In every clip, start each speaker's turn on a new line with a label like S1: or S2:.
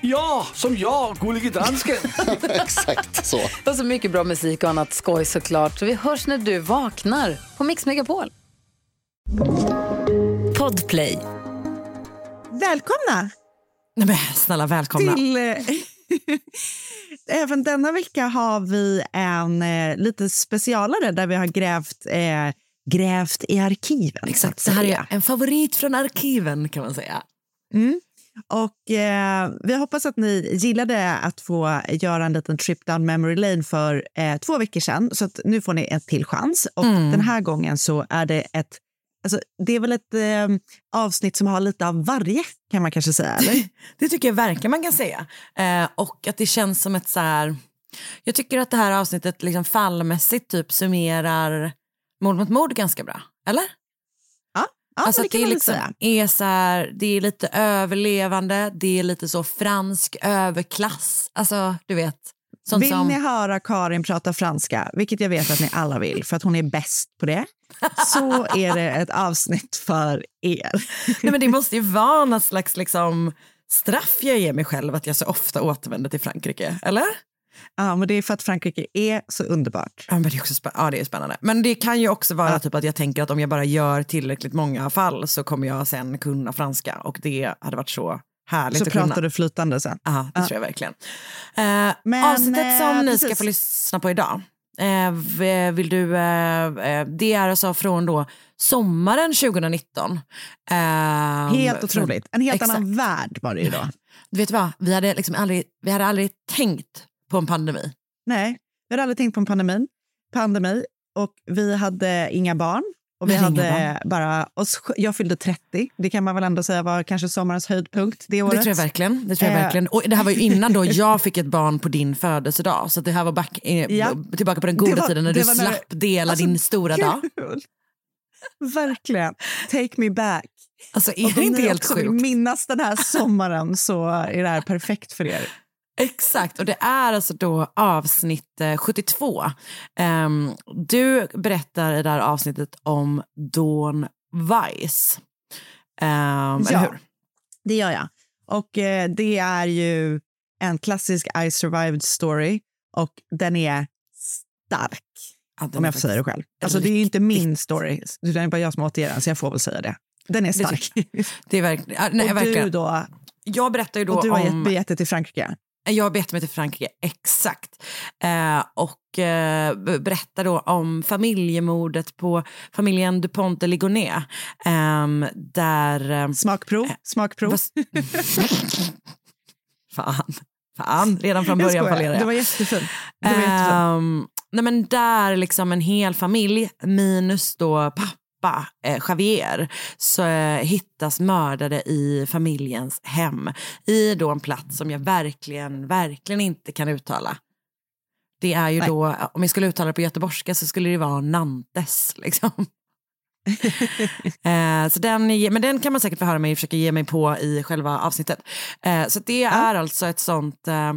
S1: Ja, som jag, Gullige Dansken.
S2: Exakt så.
S3: Och så mycket bra musik och annat skoj såklart. Så vi hörs när du vaknar på Mix Megapol.
S4: Podplay.
S5: Välkomna
S6: Nej men snälla välkomna.
S5: till... eh, Även denna vecka har vi en eh, lite specialare där vi har grävt, eh, grävt i arkiven.
S6: Exakt, det här är en favorit från arkiven kan man säga.
S5: Mm. Och eh, vi hoppas att ni gillade att få göra en liten trip down memory lane för eh, två veckor sedan. Så nu får ni en till chans. Och
S6: Mm.
S5: den här gången så är det ett... Alltså, det är väl ett eh, avsnitt som har lite av varje, kan man kanske säga. Eller?
S6: Det tycker jag verkligen man kan säga. Eh, och att det känns som ett så här... Jag tycker att det här avsnittet liksom fallmässigt typ summerar mord mot mord ganska bra. Eller?
S5: Ja,
S6: alltså
S5: det
S6: det liksom är så här, det är lite överlevande, det är lite så fransk överklass. Alltså du vet. Sånt
S5: Vill
S6: som...
S5: ni höra Karin prata franska, vilket jag vet att ni alla vill, för att hon är bäst på det, så är det ett avsnitt för er.
S6: Nej, men det måste ju vara något slags liksom, straff jag ger mig själv att jag så ofta återvänder till Frankrike, eller?
S5: Ja, men det är för att Frankrike är så underbart.
S6: Ja, men det, är också spä- ja, det är spännande. Men det kan ju också vara typ att jag tänker att om jag bara gör tillräckligt många fall så kommer jag sen kunna franska och det hade varit så härligt
S5: Så
S6: att kunna.
S5: pratar du flytande sen.
S6: Ja, det tror jag verkligen. Eh,
S5: Men,
S6: avsnittet som
S5: eh,
S6: ni ska få lyssna på idag, eh, v- vill du, eh, eh, det är alltså från då sommaren 2019. Eh,
S5: Helt otroligt. En helt
S6: Exakt.
S5: annan värld var det ju då.
S6: Du vet vad, vi hade, liksom aldrig, vi hade aldrig tänkt på en pandemi.
S5: Nej, vi hade aldrig tänkt på en pandemi, pandemi och vi hade inga barn. Och vi
S6: Vi hade
S5: bara oss, jag fyllde 30, det kan man väl ändå säga var kanske sommarens höjdpunkt det året.
S6: Det tror jag verkligen. Det, tror jag
S5: Eh.
S6: verkligen. Och det här var ju innan då jag fick ett barn på din födelsedag. Så det här var back, eh,
S5: Ja.
S6: tillbaka på den goda
S5: var-
S6: tiden när du
S5: när-
S6: slapp dela
S5: Alltså,
S6: din stora dag.
S5: Kul. Verkligen. Take me back.
S6: Alltså är det
S5: om
S6: inte
S5: ni
S6: helt
S5: också vill
S6: sjukt?
S5: minnas den här sommaren så är det här perfekt för er.
S6: Exakt, och det är alltså då avsnitt eh, 72. Ehm, du berättar i det här avsnittet om Dawn Weiss. Um,
S5: Ja. Det gör jag. Och eh, det är ju en klassisk I survived story och den är stark,
S6: Ja, den
S5: om jag får säga det själv. Alltså, det är ju inte min story, utan det är bara jag som återger den, så jag får väl säga det. Den är
S6: Det
S5: stark.
S6: Det är verkligen, nej,
S5: och
S6: verkligen.
S5: du då,
S6: Jag berättar ju då
S5: och du har gett
S6: om...
S5: biljetter till Frankrike.
S6: Jag har bett mig till Frankrike, exakt. Eh, och eh, berättar då om familjemordet på familjen Dupont de Ligonnès. ehm, där... ehm,
S5: Smakprov, smakprov.
S6: vad- fan, fan, redan från
S5: Jag
S6: början
S5: skojar.
S6: fallerar
S5: Det
S6: jag.
S5: var jättefint. Det var jättefint.
S6: Ehm, nej men där liksom en hel familj minus då pappa eh, Javier så eh, hittas mördade i familjens hem i då en plats som jag verkligen, verkligen inte kan uttala. Det är ju
S5: Nej.
S6: då, om jag skulle uttala det på göteborgska så skulle det vara Nantes liksom. eh, så den, men den kan man säkert få höra mig försöka ge mig på i själva avsnittet. Eh, så det är alltså ett sånt eh,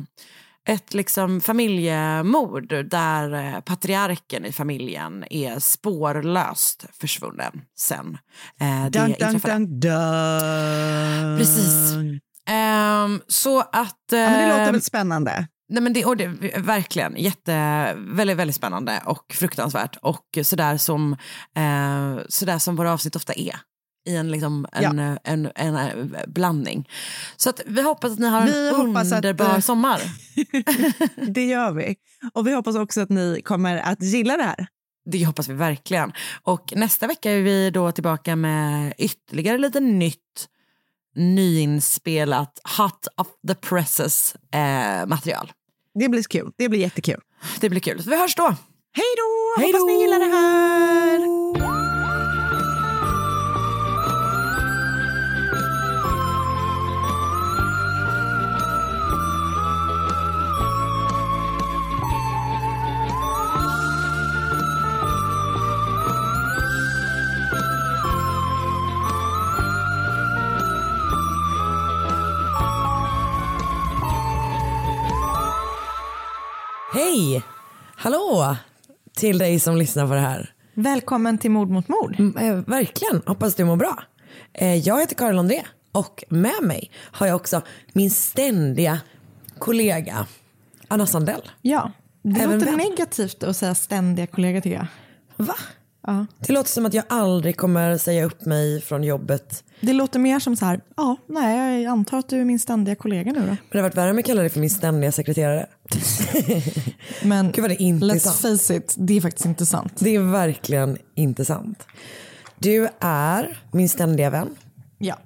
S6: ett liksom familjemord där eh, patriarken i familjen är spårlöst försvunnen sen eh, det
S5: Dun,
S6: inträffade.
S5: dun, dun.
S6: Precis. Ehm, så att...
S5: Ja, men det låter
S6: ehm,
S5: väl spännande?
S6: Nej, men det, och det, verkligen jätte, väldigt, väldigt spännande och fruktansvärt och sådär som, eh, sådär som våra avsnitt ofta är.
S5: I en, liksom, en,
S7: Ja.
S5: en, en, en blandning. Så att vi hoppas att ni har
S7: Vi
S5: en
S7: hoppas att,
S5: underbar
S7: eh,
S5: sommar.
S7: Det gör vi. Och vi hoppas också att ni kommer att gilla det här.
S5: Det hoppas vi verkligen. Och nästa vecka är vi då tillbaka med ytterligare lite nytt nyinspelat hot of the presses eh, material.
S7: Det blir kul. Det blir jättekul.
S5: Det blir kul. Så vi hörs då.
S7: Hej då! Hoppas ni gillar det här.
S6: Hej! Hallå till dig som lyssnar på det här.
S7: Välkommen till Mord mot mord.
S6: Mm, eh, verkligen, hoppas du mår bra. Eh, jag heter Karin André och med mig har jag också min ständiga kollega Anna Sandell.
S7: Ja, det
S6: Även
S7: låter
S6: vän.
S7: negativt att säga ständiga kollegor tycker jag.
S6: Va?
S7: Ja.
S6: Det låter som att jag aldrig kommer säga upp mig från jobbet.
S7: Det låter mer som så här, ja, nej, jag antar att du är min ständiga kollega nu då.
S6: Men det har varit värre om jag kallar dig för min ständiga sekreterare.
S7: Men
S6: Gud det inte
S7: let's
S6: sant.
S7: face it, det är faktiskt inte sant.
S6: Det är verkligen inte sant. Du är min ständiga vän,
S7: Ja.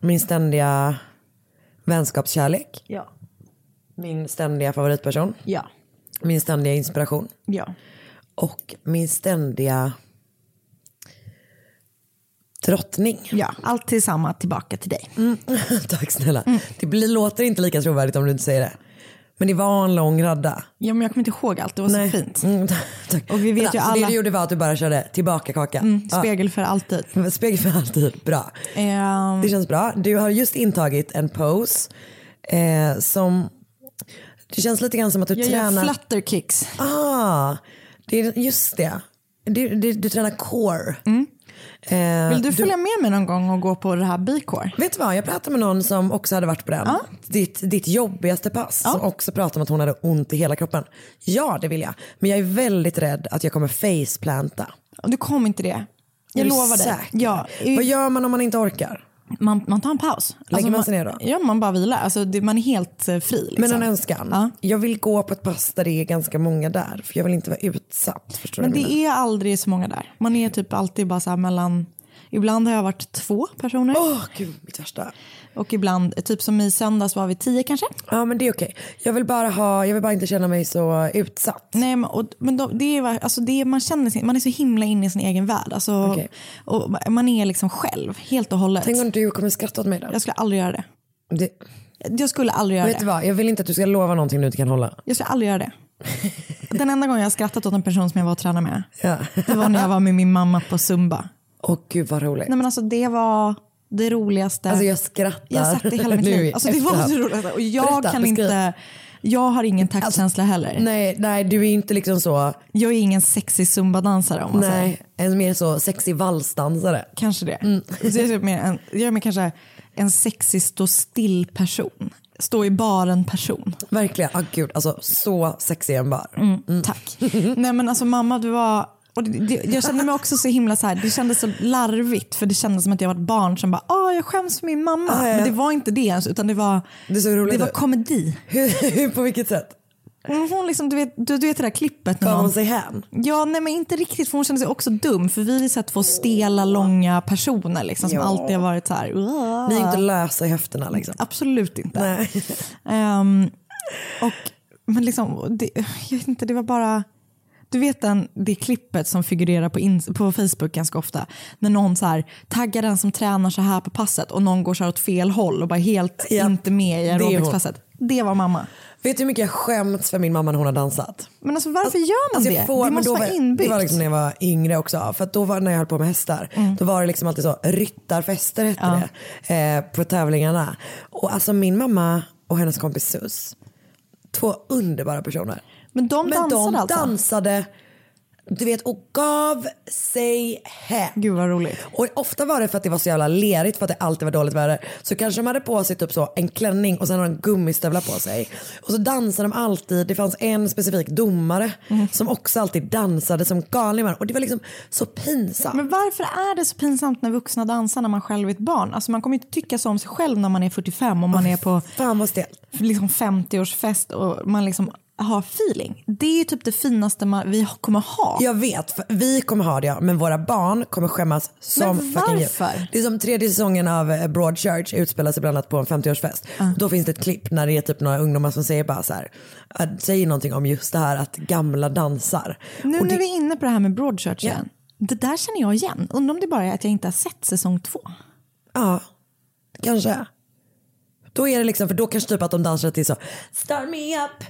S6: min ständiga vänskapskärlek,
S7: Ja.
S6: min ständiga favoritperson,
S7: Ja.
S6: min ständiga inspiration
S7: Ja.
S6: och min ständiga drottning.
S7: Ja, allt tillsammans tillbaka till dig.
S6: Tack snälla. Det blir, låter inte lika trovärdigt om du inte säger det. Men det var en lång radda.
S7: Ja, men jag kommer inte ihåg allt, det var så fint.
S6: Mm, tack.
S7: Och vi vet
S6: Vänta,
S7: ju
S6: så
S7: alla-
S6: det du gjorde var att du bara körde tillbaka kaka.
S7: Mm, spegel för alltid.
S6: Spegel för alltid, bra.
S7: Ehm,
S6: Det känns bra. Du har just intagit en pose eh, som, det känns lite grann som att du
S7: jag gör
S6: tränar.
S7: flutter kicks.
S6: Ah, det är just det. Du, du, du tränar core. Eh.
S7: Vill du följa med mig någon gång och gå på det här B-core?
S6: Vet du vad, jag pratade med någon som också hade varit på den. Ditt, ditt jobbigaste pass. Som också pratade om att hon hade ont i hela kroppen. Ja, det vill jag. Men jag är väldigt rädd att jag kommer faceplanta.
S7: Du kommer inte det. Jag
S6: du
S7: lovar dig. Ja,
S6: Vad gör man om man inte orkar?
S7: Man, man tar en paus.
S6: Lägger man
S7: man
S6: sig ner då?
S7: Ja, man bara vilar. Alltså, det, man är helt eh, fri. Liksom.
S6: Men en önskan.
S7: Ja.
S6: Jag vill gå på ett pass där det är ganska många där. För jag vill inte vara utsatt. Förstår
S7: Men det är aldrig så många där. Man är typ alltid bara så mellan... Ibland har jag varit två personer.
S6: Åh gud, mitt värsta.
S7: Och ibland, typ som i söndags var vi tio kanske.
S6: Ja men det är okej. Jag vill bara ha, jag vill bara inte känna mig så utsatt.
S7: Nej, men, och, men de, det är, alltså det är, man, känner sin, man är så himla inne i sin egen värld. Alltså,
S6: Okej.
S7: och man är liksom själv, helt och hållet.
S6: Tänk om du kommer skratta åt mig då.
S7: Jag skulle aldrig göra det.
S6: Det,
S7: Jag skulle aldrig göra
S6: vet du
S7: det.
S6: vad, jag vill inte att du ska lova någonting du inte kan hålla.
S7: Jag skulle aldrig göra det. Den enda gången jag skrattat åt en person som jag var och tränade med,
S6: Ja.
S7: det var när jag var med min mamma på Zumba.
S6: Åh gud vad roligt.
S7: Nej men alltså det var det roligaste.
S6: Alltså jag skrattar.
S7: jag har sett det hela mitt liv. Alltså det var det roligaste. Och jag
S6: Berätta,
S7: kan
S6: beskriv.
S7: inte, jag har ingen taktkänsla heller.
S6: Nej, nej du är inte liksom så,
S7: Jag är ingen sexig zumbadansare om man säger.
S6: nej, en mer så sexig valsdansare.
S7: Kanske det.
S6: Mm.
S7: Så jag, är typ mer en, jag är mer kanske en sexig stå still person. Stå i baren person.
S6: Verkligen, ah gud alltså så sexig en bar.
S7: Mm, Tack. Nej men alltså mamma du var och det, det, jag kände mig också så himla så här, det kändes så larvigt för det kändes som att jag var ett barn som bara, åh jag skäms för min mamma.
S6: Ah, ja.
S7: Men det var inte det ens utan det var,
S6: Det
S7: det var komedi.
S6: Hur, på vilket sätt?
S7: Hon liksom, du, vet, du, du vet det där klippet
S6: Gav hon sig hän?
S7: Ja, nej men inte riktigt för hon kände sig också dum för vi är så här två stela långa personer liksom, som
S6: Ja.
S7: alltid har varit så här. "Uah."
S6: Ni är inte lösa i höfterna liksom.
S7: Absolut inte. Ehm, och, men liksom, det, jag vet inte, det var bara... Du vet den, det klippet som figurerar på, in, på Facebook ganska ofta. När någon så här, taggar den som tränar så här på passet och någon går så här åt fel håll och bara helt
S6: Ja,
S7: inte med i aerobicspasset. Det var mamma.
S6: Vet du hur mycket jag skämts för min mamma när hon har dansat?
S7: Men alltså varför gör man
S6: Alltså,
S7: det?
S6: får-
S7: det måste vara
S6: var-
S7: inbyggt.
S6: Det var liksom när jag var yngre också. För då var när jag höll på med hästar. Då var det liksom alltid så ryttarfester hette
S7: Ja.
S6: det. Eh, på tävlingarna. Och alltså min mamma och hennes kompis Sus. Två underbara personer.
S7: Men de
S6: Men
S7: dansade
S6: de
S7: alltså?
S6: dansade Du vet, och gav sig hem.
S7: Gud vad roligt.
S6: Och ofta var det för att det var så jävla lerigt för att det alltid var dåligt väder. Så kanske de hade på sig typ så en klänning och sen har de gummistövlar på sig. Och så dansade de alltid. Det fanns en specifik domare
S7: Mm.
S6: som också alltid dansade som galningar. Och det var liksom så pinsamt.
S7: Men varför är det så pinsamt när vuxna dansar när man själv är ett barn? Alltså man kommer inte tycka så om sig själv när man är 45 och man är på
S6: Fan vad
S7: liksom 50-årsfest och man liksom har feeling. Det är ju typ det finaste man, vi kommer ha.
S6: Jag vet, vi kommer ha det ja, men våra barn kommer skämmas som
S7: Men
S6: fucking djur.
S7: varför?
S6: Det är som tredje säsongen av eh, Broadchurch utspelar sig bland annat på en 50-årsfest. Då finns det ett klipp när det är typ några ungdomar som säger bara så här, äh, säger någonting om just det här att gamla dansar.
S7: Nu
S6: Och
S7: när
S6: det,
S7: vi är inne på det här med Broadchurch igen. Det där känner jag igen. Undrar om det bara är att jag inte har sett säsong två.
S6: Ja, kanske. Då är det liksom, för då kanske typ att de dansar till så Start me up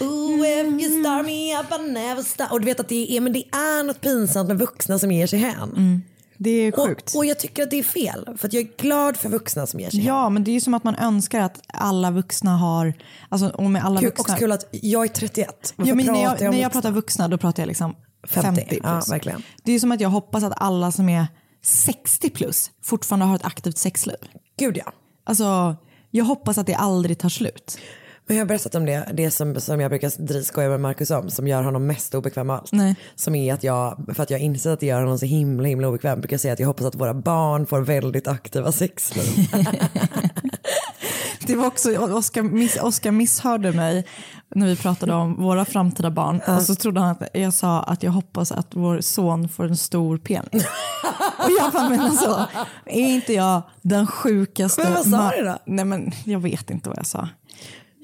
S6: Ooh, if you start me up I never stop. Och du vet att det är, men det är något pinsamt med vuxna som ger sig hän.
S7: Det är
S6: Och,
S7: sjukt.
S6: och jag tycker att det är fel. För jag är glad för vuxna som ger sig.
S7: Ja, men det är ju som att man önskar att alla vuxna har, alltså och med alla
S6: Kul,
S7: vuxna.
S6: också kul att jag är 31. Varför
S7: Ja, men när jag,
S6: jag
S7: när jag pratar vuxna då pratar jag liksom
S6: 50,
S7: 50,
S6: ja,
S7: plus.
S6: verkligen.
S7: Det är ju som att jag hoppas att alla som är 60 plus fortfarande har ett aktivt sexliv.
S6: Gud ja.
S7: Alltså, jag hoppas att det aldrig tar slut.
S6: Men jag har berättat om det, det som, som jag brukar skoja med Marcus om, som gör honom mest obekväm av allt.
S7: Nej.
S6: Som är att jag, för att jag inser att det gör honom så himla himla obekväm, brukar jag säga att jag hoppas att våra barn får väldigt aktiva sexliv.
S7: Det var också, Oskar, miss, Oskar misshörde mig när vi pratade om våra framtida barn och så trodde han att jag sa att jag hoppas att vår son får en stor penis. och jag bara, men alltså, är inte jag den sjukaste?
S6: Men vad sa du då?
S7: Nej men jag vet inte vad jag sa.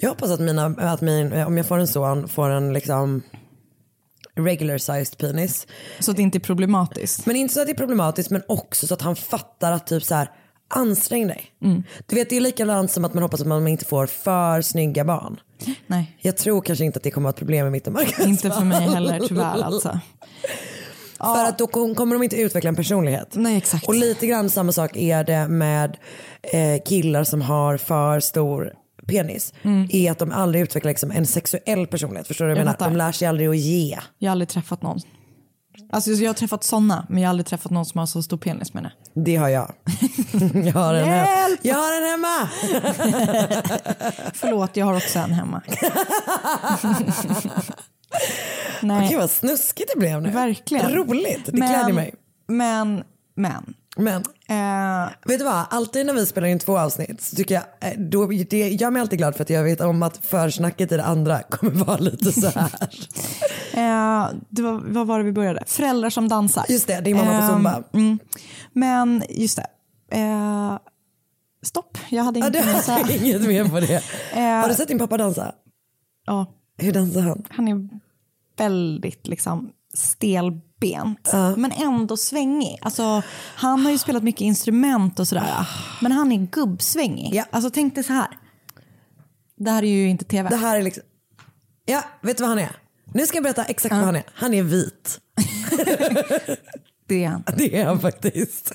S6: Jag hoppas att, mina, att min, om jag får en son får en liksom regular sized penis.
S7: Så att det inte är problematiskt.
S6: Men inte så att det är problematiskt men också så att han fattar att typ så här ansträng dig.
S7: Mm.
S6: Du vet det är likadant som att man hoppas att man inte får för snygga barn.
S7: Nej,
S6: Jag tror kanske inte att det kommer att vara ett problem med mitt och Marcus
S7: inte för mig heller tyvärr alltså.
S6: För att då kom- kommer de inte utveckla en personlighet.
S7: Nej exakt.
S6: Och lite grann samma sak är det med eh, killar som har för stor penis. Är att de aldrig utvecklar liksom en sexuell personlighet. Förstår du vad jag,
S7: Jag
S6: menar? De lär sig aldrig att ge.
S7: Jag har aldrig träffat någon. Alltså jag har träffat sådana men jag har aldrig träffat någon som har så stor penis menar.
S6: Det har jag. jag, har en hem-
S7: Hjälp!
S6: jag har en hemma.
S7: Förlåt, jag har också en hemma. Nej.
S6: Gud vad snuskigt det blev nu.
S7: Verkligen.
S6: Roligt, det
S7: men,
S6: gläder mig.
S7: Men, men.
S6: Men
S7: Eh,
S6: vet du vad, alltid när vi spelar in två avsnitt så tycker jag, eh, då, det gör mig alltid glad för att jag vet om att försnacket i det andra kommer vara lite så här.
S7: eh, det var, vad var det vi började? Föräldrar som dansar.
S6: Just det, din mamma på
S7: Ehm,
S6: Zumba.
S7: Mm, men just det. Stopp, jag hade
S6: du
S7: mer säga.
S6: har inget mer på det. Har du sett din pappa dansa?
S7: Ja,
S6: Hur dansar han?
S7: han är väldigt liksom stelbent men ändå svängig. Alltså, han har ju spelat mycket instrument och sådär men han är gubbsvängig.
S6: Ja.
S7: Alltså tänk dig så här. Det här är ju inte tv.
S6: Det här är liksom, ja vet du vad han är? Nu ska jag berätta exakt vad han är. Han är vit.
S7: Det är han.
S6: Det är han faktiskt.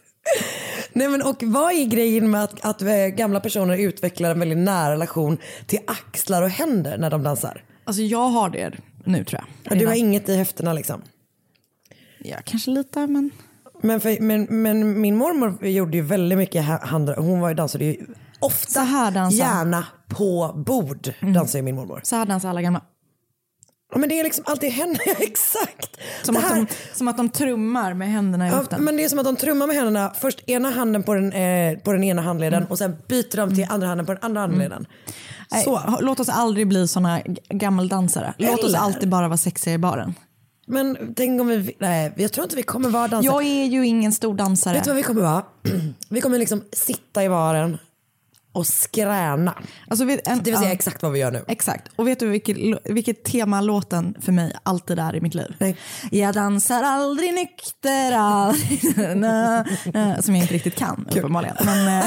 S6: Nej, men, och vad är grejen med att, att eh, gamla personer utvecklar en väldigt nära relation till axlar och händer när de dansar?
S7: Alltså jag har det nu tror jag.
S6: Ja, du har
S7: Redan.
S6: inget i höfterna liksom.
S7: Ja, kanske lite men.
S6: Men, för, men, men min mormor gjorde ju väldigt mycket ha- hand, hon var ju dansade ju ofta,
S7: Så här dansar.
S6: gärna på bord dansar ju min mormor.
S7: Så här dansar alla gamla.
S6: Ja, men det är liksom alltid henne, exakt.
S7: Som, att de, som att de trummar med händerna i
S6: Ja,
S7: luften.
S6: men det är som att de trummar med händerna, först ena handen på den, eh, på den ena handleden och sen byter de till andra handen på den andra handleden.
S7: Nej,
S6: Så.
S7: Låt oss aldrig bli såna gammeldansare. Låt oss
S6: Eller?
S7: alltid bara vara sexiga i baren.
S6: Men tänk om vi, nej jag tror inte vi kommer vara dansare.
S7: Jag är ju ingen stor dansare.
S6: Vet du vad vi kommer vara? Vi kommer liksom sitta i baren och skräna.
S7: Alltså, vet, en,
S6: Det vill säga
S7: ja,
S6: exakt vad vi gör nu.
S7: Exakt. Och vet du vilket, vilket tema låten för mig alltid är i mitt liv?
S6: Nej.
S7: Jag dansar aldrig nykter, aldrig, na, na, som jag inte riktigt kan uppenbarligen. Men, eh,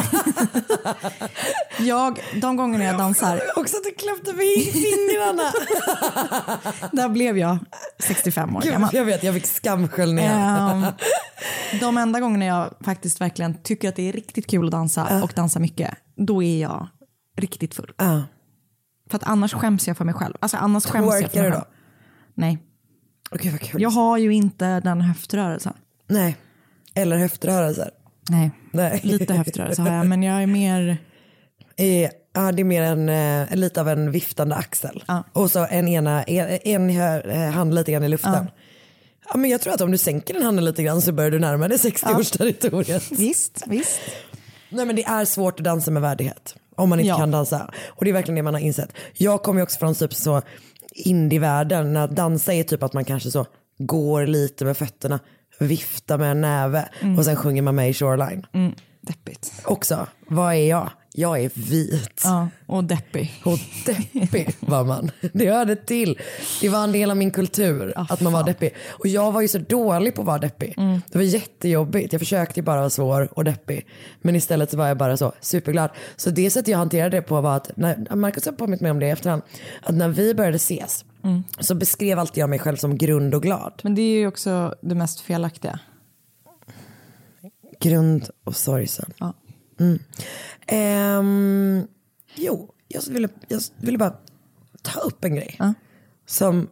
S7: jag, de gångerna jag dansar,
S6: Också att du klämde mig i fingrarna.
S7: där blev jag 65 år
S6: Gud,
S7: gammal.
S6: jag vet, jag fick skamsköljningar.
S7: Ehm, de enda gångerna jag faktiskt verkligen tycker att det är riktigt kul att dansa och dansa mycket, då är jag riktigt full.
S6: Ja.
S7: För att annars skäms jag för mig själv. Alltså annars skäms jag för
S6: Twerkar
S7: mig
S6: du
S7: själv.
S6: då?
S7: Nej.
S6: Okej vad kul.
S7: Jag har ju inte den höftrörelsen.
S6: Nej. Eller höftrörelser.
S7: Nej,
S6: Nej.
S7: lite höftrörelse har jag men jag är mer...
S6: Eh, Ja, det är mer en, eh, lite av en viftande axel.
S7: Ja.
S6: Och så en, ena, en, en eh, hand lite grann i luften. Ja. men jag tror att om du sänker den handen lite grann så börjar du närma dig 60-årsterritoriet.
S7: Visst, visst.
S6: Nej men det är svårt att dansa med värdighet. Om man inte
S7: Ja.
S6: kan dansa. Och det är verkligen det man har insett. Jag kommer ju också från typ så indievärlden. När dansa är typ att man kanske så går lite med fötterna, viftar med en näve och sen sjunger man med i Shoreline.
S7: Mm, deppigt.
S6: Också, vad är jag? Jag är vit.
S7: Ja, och deppig.
S6: Och deppig var man. Det hörde till. Det var en del av min kultur
S7: Ah,
S6: att man var deppig. Och jag var ju så dålig på att vara deppig.
S7: Mm.
S6: Det var jättejobbigt. Jag försökte bara vara svår och deppig. Men istället så var jag bara så superglad. Så det sättet jag hanterade det på var att, när, Marcus har påmint mig om det i efterhand, att när vi började ses
S7: Mm.
S6: så beskrev alltid jag mig själv som grund och glad.
S7: Men det är ju också det mest felaktiga.
S6: Grund och sorgsen.
S7: Ja.
S6: Mm. Ehm, jo, jag ville, jag ville bara ta upp en grej. Som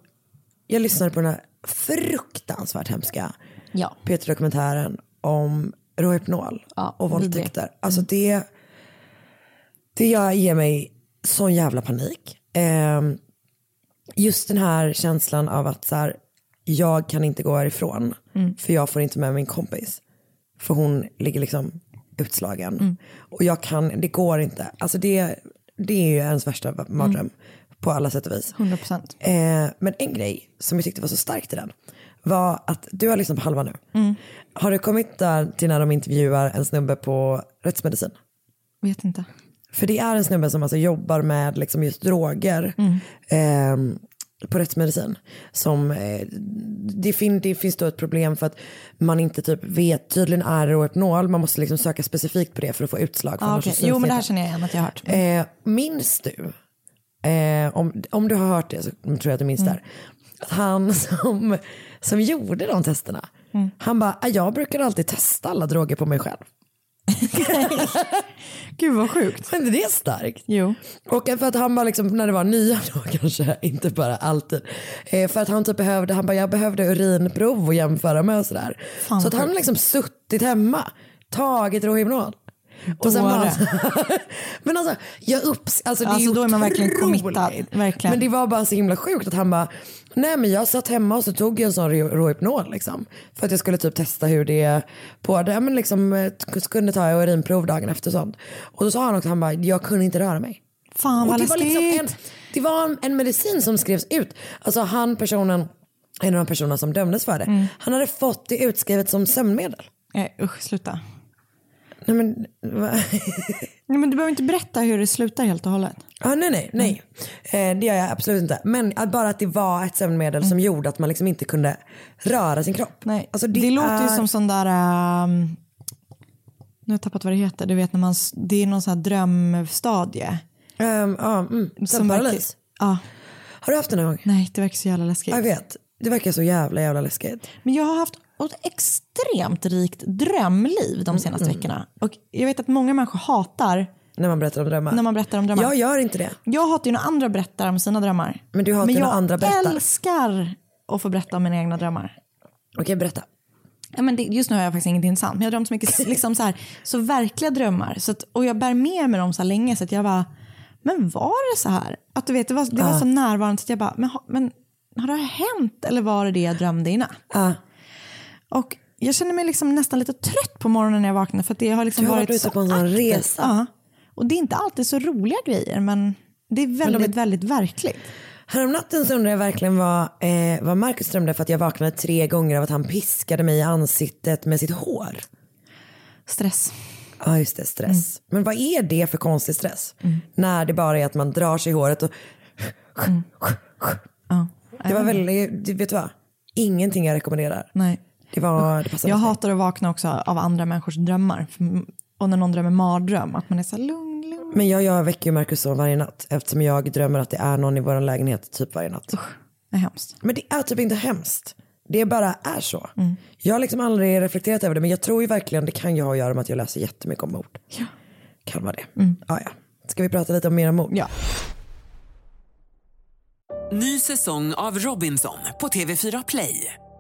S6: jag lyssnade på den här fruktansvärt hemska
S7: Ja.
S6: P3-dokumentären om Rohypnol
S7: Ja,
S6: och våldtäkter. Alltså det, det jag ger mig sån jävla panik. Ehm, just den här känslan av att så här, jag kan inte gå härifrån
S7: Mm.
S6: för jag får inte med min kompis. För hon ligger liksom utslagen. Och jag kan, det går inte. Alltså det, det är ju ens värsta mardröm på alla sätt och vis.
S7: 100 procent.
S6: Eh, men en grej som jag tyckte var så starkt i den var att du har lyssnat på halva nu.
S7: Mm.
S6: Har du kommit där till när de intervjuar en snubbe på rättsmedicin?
S7: Vet inte.
S6: För det är en snubbe som alltså jobbar med liksom just droger eh, på rättsmedicin. Som, eh, det, fin- det finns då ett problem för att man inte typ vet, tydligen är det Rohypnol, man måste liksom söka specifikt på det för att få utslag.
S7: Ah, okay. Jo men det här känner jag igen att jag har hört.
S6: Eh, minns du, eh, om, om du har hört det så tror jag att du minns det här, att han som, som gjorde de testerna, han bara, "Ah, jag brukar alltid testa alla droger på mig själv.
S7: Gud vad sjukt.
S6: Men det är starkt.
S7: Jo.
S6: Och för att han bara liksom, när det var nya då kanske, inte bara alltid. Eh, för att han typ behövde, han bara jag behövde urinprov att jämföra med och sådär.
S7: Fan,
S6: så att han
S7: sjukt.
S6: liksom suttit hemma, tagit Rohypnol. Och sen bara, men alltså, jag upps, alltså, det
S7: Alltså,
S6: är
S7: då är man verkligen committad, verkligen.
S6: Men det var bara så himla sjukt att han bara, nej men jag satt hemma och så tog jag en sån Ro- Rohypnol liksom. För att jag skulle typ testa hur det är på det, men liksom kunde ta urinprov dagen efter och sånt. Och då sa han också, han bara, jag kunde inte röra mig.
S7: Fan vad
S6: det var, liksom en, det var en, en medicin som skrevs ut. Alltså han personen, en av de personerna som dömdes för det,
S7: Mm.
S6: han hade fått det utskrivet som sömnmedel.
S7: Nej usch sluta.
S6: Nej men?
S7: Nej, men du behöver inte berätta hur det slutar helt och hållet.
S6: ah, nej nej, nej. Eh, det gör jag absolut inte. Men att bara att det var ett sömnmedel som gjorde att man liksom inte kunde röra sin kropp.
S7: Mm. Nej.
S6: Alltså,
S7: det
S6: det
S7: låter ju
S6: är-
S7: som sån där, um, nu har jag tappat vad det heter, du vet när man, det är någon sån här drömstadie.
S6: Um, ja, mm, sömnparalys.
S7: Ja,
S6: Har du haft det någon gång?
S7: nej det verkar så jävla läskigt.
S6: Jag vet. Det verkar så jävla jävla läskigt.
S7: Men jag har haft ett extremt rikt drömliv de senaste
S6: Mm.
S7: veckorna. Och jag vet att många människor hatar
S6: När man berättar om drömmar.
S7: när man berättar om drömmar.
S6: Jag gör inte det.
S7: Jag hatar ju när andra berättar om sina drömmar.
S6: Men du hatar
S7: Men
S6: när
S7: jag
S6: andra berättar.
S7: älskar att få berätta om mina egna drömmar.
S6: Okej, berätta.
S7: Ja, men det, just nu har jag faktiskt ingenting intressant, men jag har drömt så mycket liksom så, här, så verkliga drömmar. Så att, och jag bär med mig dem så länge så att jag bara, men var det så här? Att du vet, det var, det var så närvarande så att jag bara, men, men har det här hänt eller var det det jag drömde i natt?
S6: Ja.
S7: Och jag känner mig liksom nästan lite trött på morgonen när jag vaknar för att det har liksom
S6: Du har
S7: varit
S6: varit ute på en sån resa.
S7: Ja. Och det är inte alltid så roliga grejer men det är väldigt, väldigt verkligt.
S6: Häromnatten så undrade jag verkligen vad, eh, vad Marcus drömde för att jag vaknade tre gånger av att han piskade mig i ansiktet med sitt hår.
S7: Stress.
S6: Ja just det, stress. Men vad är det för konstig stress? När det bara är att man drar sig i håret och...
S7: Ja.
S6: Det var väldigt, du vet vad? Ingenting jag rekommenderar.
S7: Nej.
S6: Det var, det
S7: Jag hatar att vakna också av andra människors drömmar. Och när någon drömmer mardröm, att man är så här lugn, lugn.
S6: Men jag, jag väcker ju Marcus så varje natt eftersom jag drömmer att det är någon i vår lägenhet typ varje natt.
S7: Det är hemskt.
S6: Men det är typ inte hemskt. Det bara är så.
S7: Mm.
S6: Jag har liksom aldrig reflekterat över det men jag tror ju verkligen det kan ju ha att göra med att jag läser jättemycket om mord.
S7: Ja.
S6: Kan vara det. Ja, ja. Ska vi prata lite om mera mord?
S7: Ja.
S4: Ny säsong av Robinson på TV4 Play.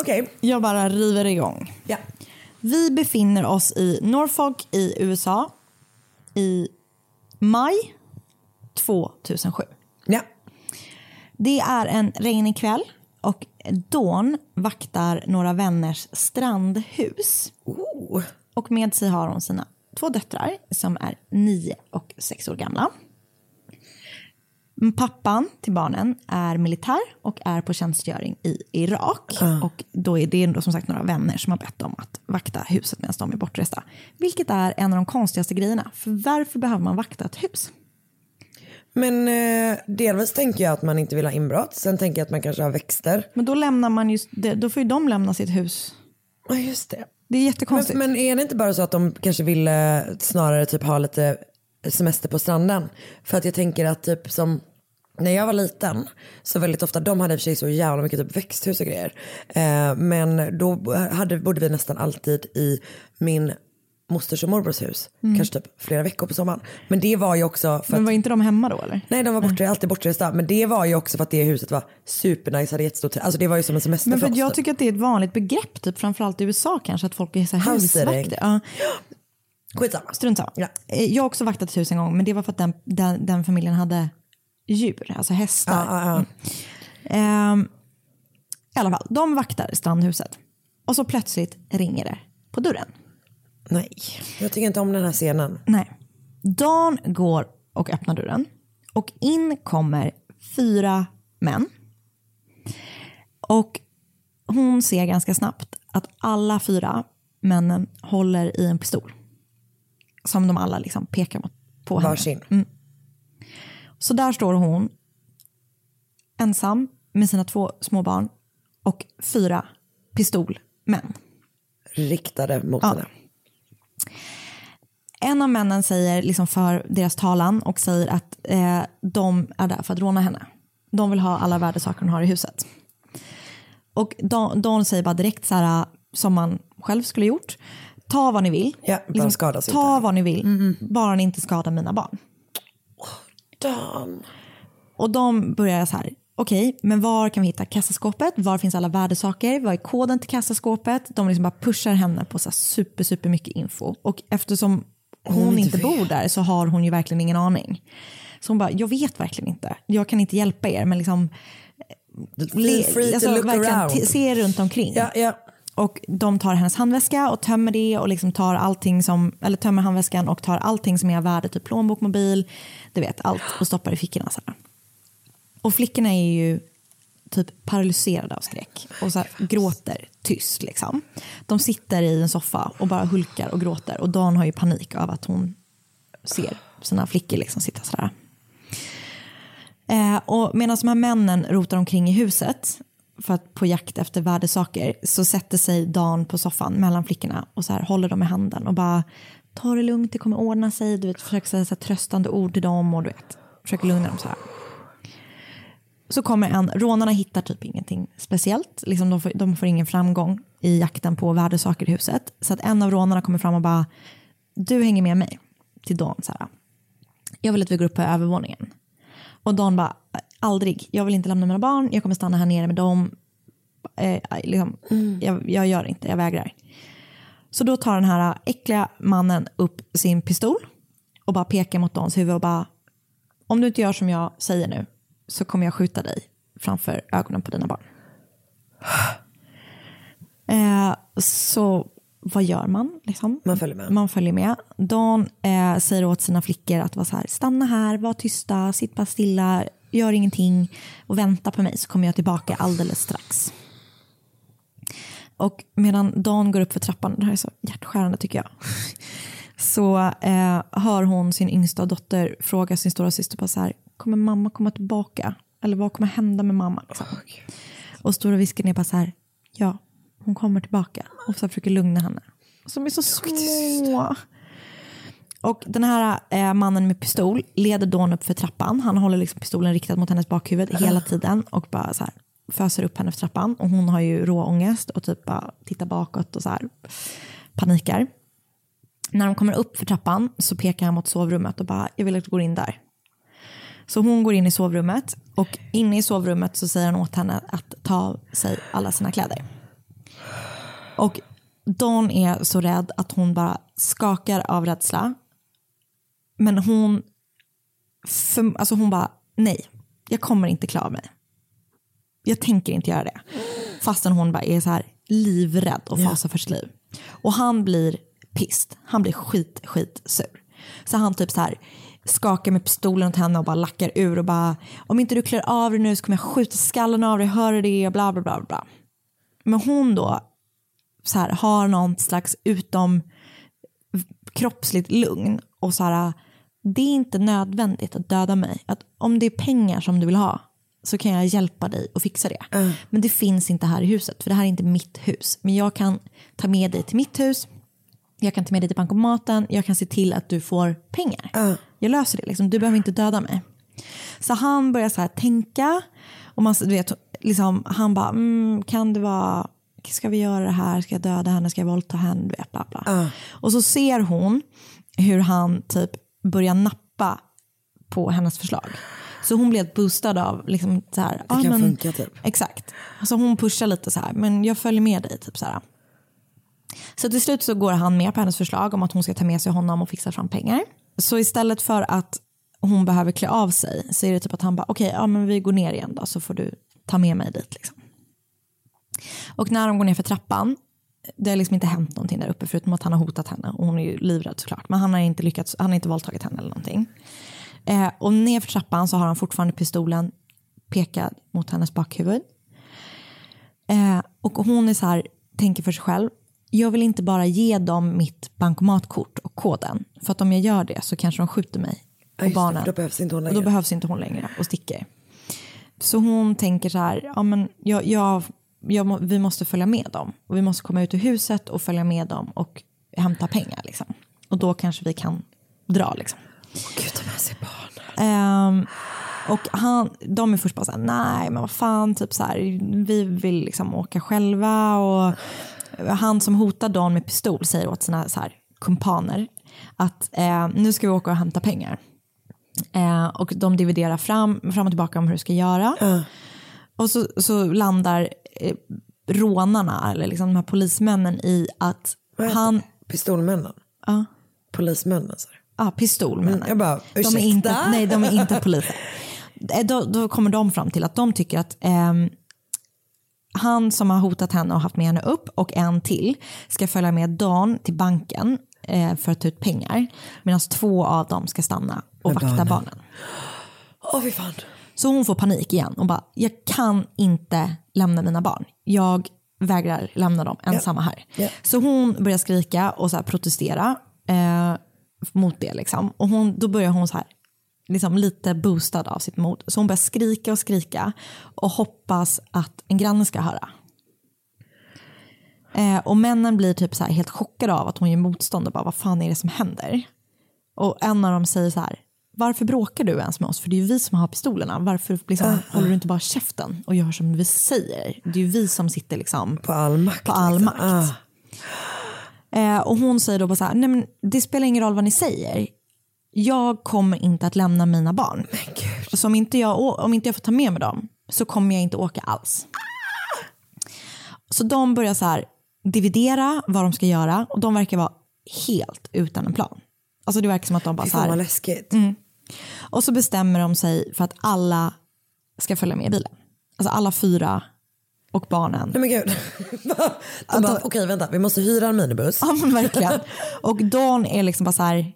S6: Okej.
S7: jag bara river igång.
S6: Ja.
S7: Vi befinner oss i Norfolk i USA i maj 2007.
S6: Ja.
S7: Det är en regnig kväll och Dawn vaktar några vänners strandhus.
S6: Oh.
S7: Och med sig har hon sina två döttrar som är nio och sex år gamla. Pappan till barnen är militär och är på tjänstgöring i Irak. Och då är det ändå som sagt några vänner som har bett om att vakta huset medan de är bortresta. Vilket är en av de konstigaste grejerna. För varför behöver man vakta ett hus?
S6: Men eh, delvis tänker jag att man inte vill ha inbrott. Sen tänker jag att man kanske har växter.
S7: Men då lämnar man just, då får ju de lämna sitt hus.
S6: Ja, just det.
S7: Det är jättekonstigt.
S6: Men, men är det inte bara så att de kanske vill eh, snarare typ ha lite semester på stranden? För att jag tänker att typ som när jag var liten så väldigt ofta, de hade i och för sig så jävla mycket typ växthus och grejer. Eh, men då hade, bodde vi nästan alltid i min mosters och morbrors hus.
S7: Mm.
S6: Kanske typ flera veckor på sommaren. Men det var ju också för
S7: Men
S6: att
S7: var inte de hemma då eller?
S6: Nej de var borta, alltid bortresta. Men det var ju också för att det huset var supernice, hade jättestort. Alltså det var ju som en semester
S7: Men för
S6: för oss.
S7: jag
S6: typ.
S7: tycker att det är ett vanligt begrepp, typ, framförallt i USA kanske, att folk är så här husvakter. Ja.
S6: Skitsamma.
S7: Strunt samma. Eh, Jag har också vaktat ett hus en gång, men det var för att den, den, den familjen hade djur, alltså hästar.
S6: Ja, ja, ja.
S7: Ehm, I alla fall, de vaktar strandhuset. Och så plötsligt ringer det på dörren.
S6: Nej, jag tycker inte om den här scenen.
S7: Nej. Dan går och öppnar dörren. Och in kommer fyra män. Och hon ser ganska snabbt att alla fyra männen håller i en pistol. Som de alla liksom pekar mot, på henne.
S6: Varsin.
S7: Mm. Så där står hon ensam med sina två små barn och fyra pistolmän.
S6: Riktade mot
S7: Ja.
S6: henne.
S7: En av männen säger liksom för deras talan och säger att eh, de är där för att råna henne. De vill ha alla värdesaker hon har i huset. Och Don, Don säger bara direkt så här, som man själv skulle gjort. Ta vad ni vill.
S6: Ja, bara skadas
S7: ta
S6: inte.
S7: vad ni vill, bara ni inte skadar mina barn.
S6: Dan.
S7: Och de börjar så här, okej, men var kan vi hitta kassaskåpet? Var finns alla värdesaker? Vad är koden till kassaskåpet? De liksom bara pushar henne på så super, super mycket info. Och eftersom hon,
S6: Hon
S7: inte bor där så har hon ju verkligen ingen aning. Så hon bara, jag vet verkligen inte. Jag kan inte hjälpa er, men liksom
S6: free to look
S7: verkligen
S6: around.
S7: se runt omkring.
S6: Ja, ja.
S7: Och de tar hennes handväska och tömmer det och liksom tar allting som, eller tömmer handväskan och tar allting som är av värde, typ plånbok, mobil, du vet allt och stoppar i fickorna. Så här. Och flickorna är ju typ paralyserade av skräck och så här, gråter tyst. Liksom. De sitter i en soffa och bara hulkar och gråter och Dan har ju panik av att hon ser sina flickor liksom sitta sådär. Eh, och medan de här männen rotar omkring i huset för att på jakt efter värdesaker så sätter sig Dan på soffan mellan flickorna och så här håller dem i handen och bara ta det lugnt, det kommer ordna sig. Du vet, försöker säga så här tröstande ord till dem och du vet, försöker lugna dem så här. Så kommer en, rånarna hittar typ ingenting speciellt, liksom de, får, de får ingen framgång i jakten på värdesaker i huset. Så att en av rånarna kommer fram och bara, du hänger med mig till Dan så här. Jag vill att vi går upp på övervåningen. Och Dan bara, aldrig, jag vill inte lämna mina barn, jag kommer stanna här nere med dem. Eh, liksom, jag, jag gör inte, jag vägrar. Så då tar den här äckliga mannen upp sin pistol och bara pekar mot Dans huvud och bara, om du inte gör som jag säger nu så kommer jag skjuta dig framför ögonen på dina barn. Eh, så vad gör man? Liksom?
S6: Man följer med.
S7: Man följer med. Dawn eh, säger åt sina flickor att vara så här, stanna här, var tysta, sitt bara stilla, gör ingenting och vänta på mig så kommer jag tillbaka alldeles strax. Och medan Dawn går upp för trappan, det här är så hjärtskärande tycker jag, så eh, hör hon sin yngsta dotter fråga sin stora syster på så här, kommer mamma komma tillbaka? Eller vad kommer hända med mamma? Liksom. Och stora visken är bara så här, ja, hon kommer tillbaka. Och så försöker lugna henne. Som är så små. Och den här eh, mannen med pistol leder Dawn upp för trappan. Han håller liksom pistolen riktad mot hennes bakhuvud hela tiden och bara så här föser upp henne för trappan. Och hon har ju råångest och typ bara tittar bakåt och så här panikar. När de kommer upp för trappan så pekar han mot sovrummet och bara, jag vill att du går in där. Så hon går in i sovrummet och inne i sovrummet så säger han åt henne att ta av sig alla sina kläder. Och Dawn är så rädd att hon bara skakar av rädsla. Men hon, för, alltså hon bara, nej, jag kommer inte klara mig. Jag tänker inte göra det. Fastän hon bara är så här livrädd och fasar för sitt liv. Och han blir pist. Han blir skit, skit sur. Så han typ så här skakar med pistolen åt henne och bara lackar ur och bara om inte du klär av dig nu så kommer jag skjuta skallen av dig, hör du det? Bla bla bla bla. Men hon då så här, har någon slags utom kroppsligt lugn och så här, det är inte nödvändigt att döda mig. Att om det är pengar som du vill ha så kan jag hjälpa dig att fixa det. Men det finns inte här i huset för det här är inte mitt hus. Men jag kan ta med dig till mitt hus, jag kan ta med dig till bankomaten, jag kan se till att du får pengar. Jag löser det, liksom. du behöver inte döda mig. Så han börjar så här tänka och man, du vet, liksom, han bara, mm, kan det vara, ska vi göra det här, ska jag döda henne, ska jag våldta henne, du vet, bla bla. Och så ser hon hur han typ börjar nappa på hennes förslag. Så hon helt boostad av liksom så här,
S6: Det kan funka typ.
S7: Exakt. Så hon pushar lite så här, men jag följer med dig. Typ så här. Så till slut så går han med på hennes förslag om att hon ska ta med sig honom och fixa fram pengar. Så istället för att hon behöver klä av sig så är det typ att han bara okej, ja men vi går ner igen då så får du ta med mig dit liksom. Och när de går ner för trappan, det har liksom inte hänt någonting där uppe förutom att han har hotat henne och hon är ju livrädd såklart. Men han har inte lyckats, han har inte våldtagit henne eller någonting. Eh, och ner för trappan så har han fortfarande pistolen pekad mot hennes bakhuvud. Eh, och hon är så här, tänker för sig själv, jag vill inte bara ge dem mitt bankomatkort och koden. För att om jag gör det så kanske de skjuter mig och
S6: just det,
S7: barnen.
S6: för då behövs inte hon
S7: Och då
S6: längre.
S7: behövs inte hon längre och sticker. Så hon tänker så här, ja, men jag, jag, jag, vi måste följa med dem. Och vi måste komma ut ur huset och följa med dem och hämta pengar. Liksom. Och då kanske vi kan dra. Liksom.
S6: Gud, de här ser barn.
S7: Ehm, och han, de är först bara så här, nej men vad fan, typ så här, vi vill liksom åka själva. Och han som hotar Dawn med pistol säger åt sina så här, kumpaner att eh, nu ska vi åka och hämta pengar. Eh, och de dividerar fram, fram och tillbaka om hur de ska göra. Och så, så landar rånarna, eller liksom de här polismännen i att
S6: Vad
S7: han...
S6: Pistolmännen?
S7: Ja.
S6: Polismännen du?
S7: Ja, pistolmännen.
S6: Jag bara,
S7: de är
S6: ursäkta?
S7: inte, nej, de är inte poliser. Eh, Då, då kommer de fram till att de tycker att ehm, han som har hotat henne och haft med henne upp och en till ska följa med Dan till banken eh, för att ta ut pengar. Medan två av dem ska stanna och
S6: Med
S7: vakta
S6: barnen.
S7: barnen.
S6: Åh, fy fan.
S7: Så hon får panik igen och bara, jag kan inte lämna mina barn. Jag vägrar lämna dem ensamma här.
S6: Ja.
S7: Så hon börjar skrika och så protestera eh, mot det. Liksom. Och hon, då börjar hon så här, liksom lite boostad av sitt mod. Så hon börjar skrika och skrika och hoppas att en granne ska höra. Eh, och männen blir typ så helt chockade av att hon gör motstånd och bara vad fan är det som händer? Och en av dem säger så här, varför bråkar du ens med oss? För det är ju vi som har pistolerna. Varför liksom, håller du inte bara käften och gör som vi säger? Det är ju vi som sitter liksom
S6: På all makt.
S7: på all
S6: liksom.
S7: makt.
S6: Ah.
S7: Eh, och hon säger då bara så här, nej men det spelar ingen roll vad ni säger. Jag kommer inte att lämna mina barn. Så om inte, jag, om inte jag får ta med mig dem så kommer jag inte åka alls. Så de börjar så här dividera vad de ska göra och de verkar vara helt utan en plan. Alltså det verkar som att de bara
S6: Fy fan vad läskigt.
S7: Och så bestämmer de sig för att alla ska följa med i bilen. Alltså alla fyra och barnen.
S6: Nej men gud. De bara, okej vänta, vi måste hyra en minibuss.
S7: Ja men verkligen. Och Dawn är liksom bara så här,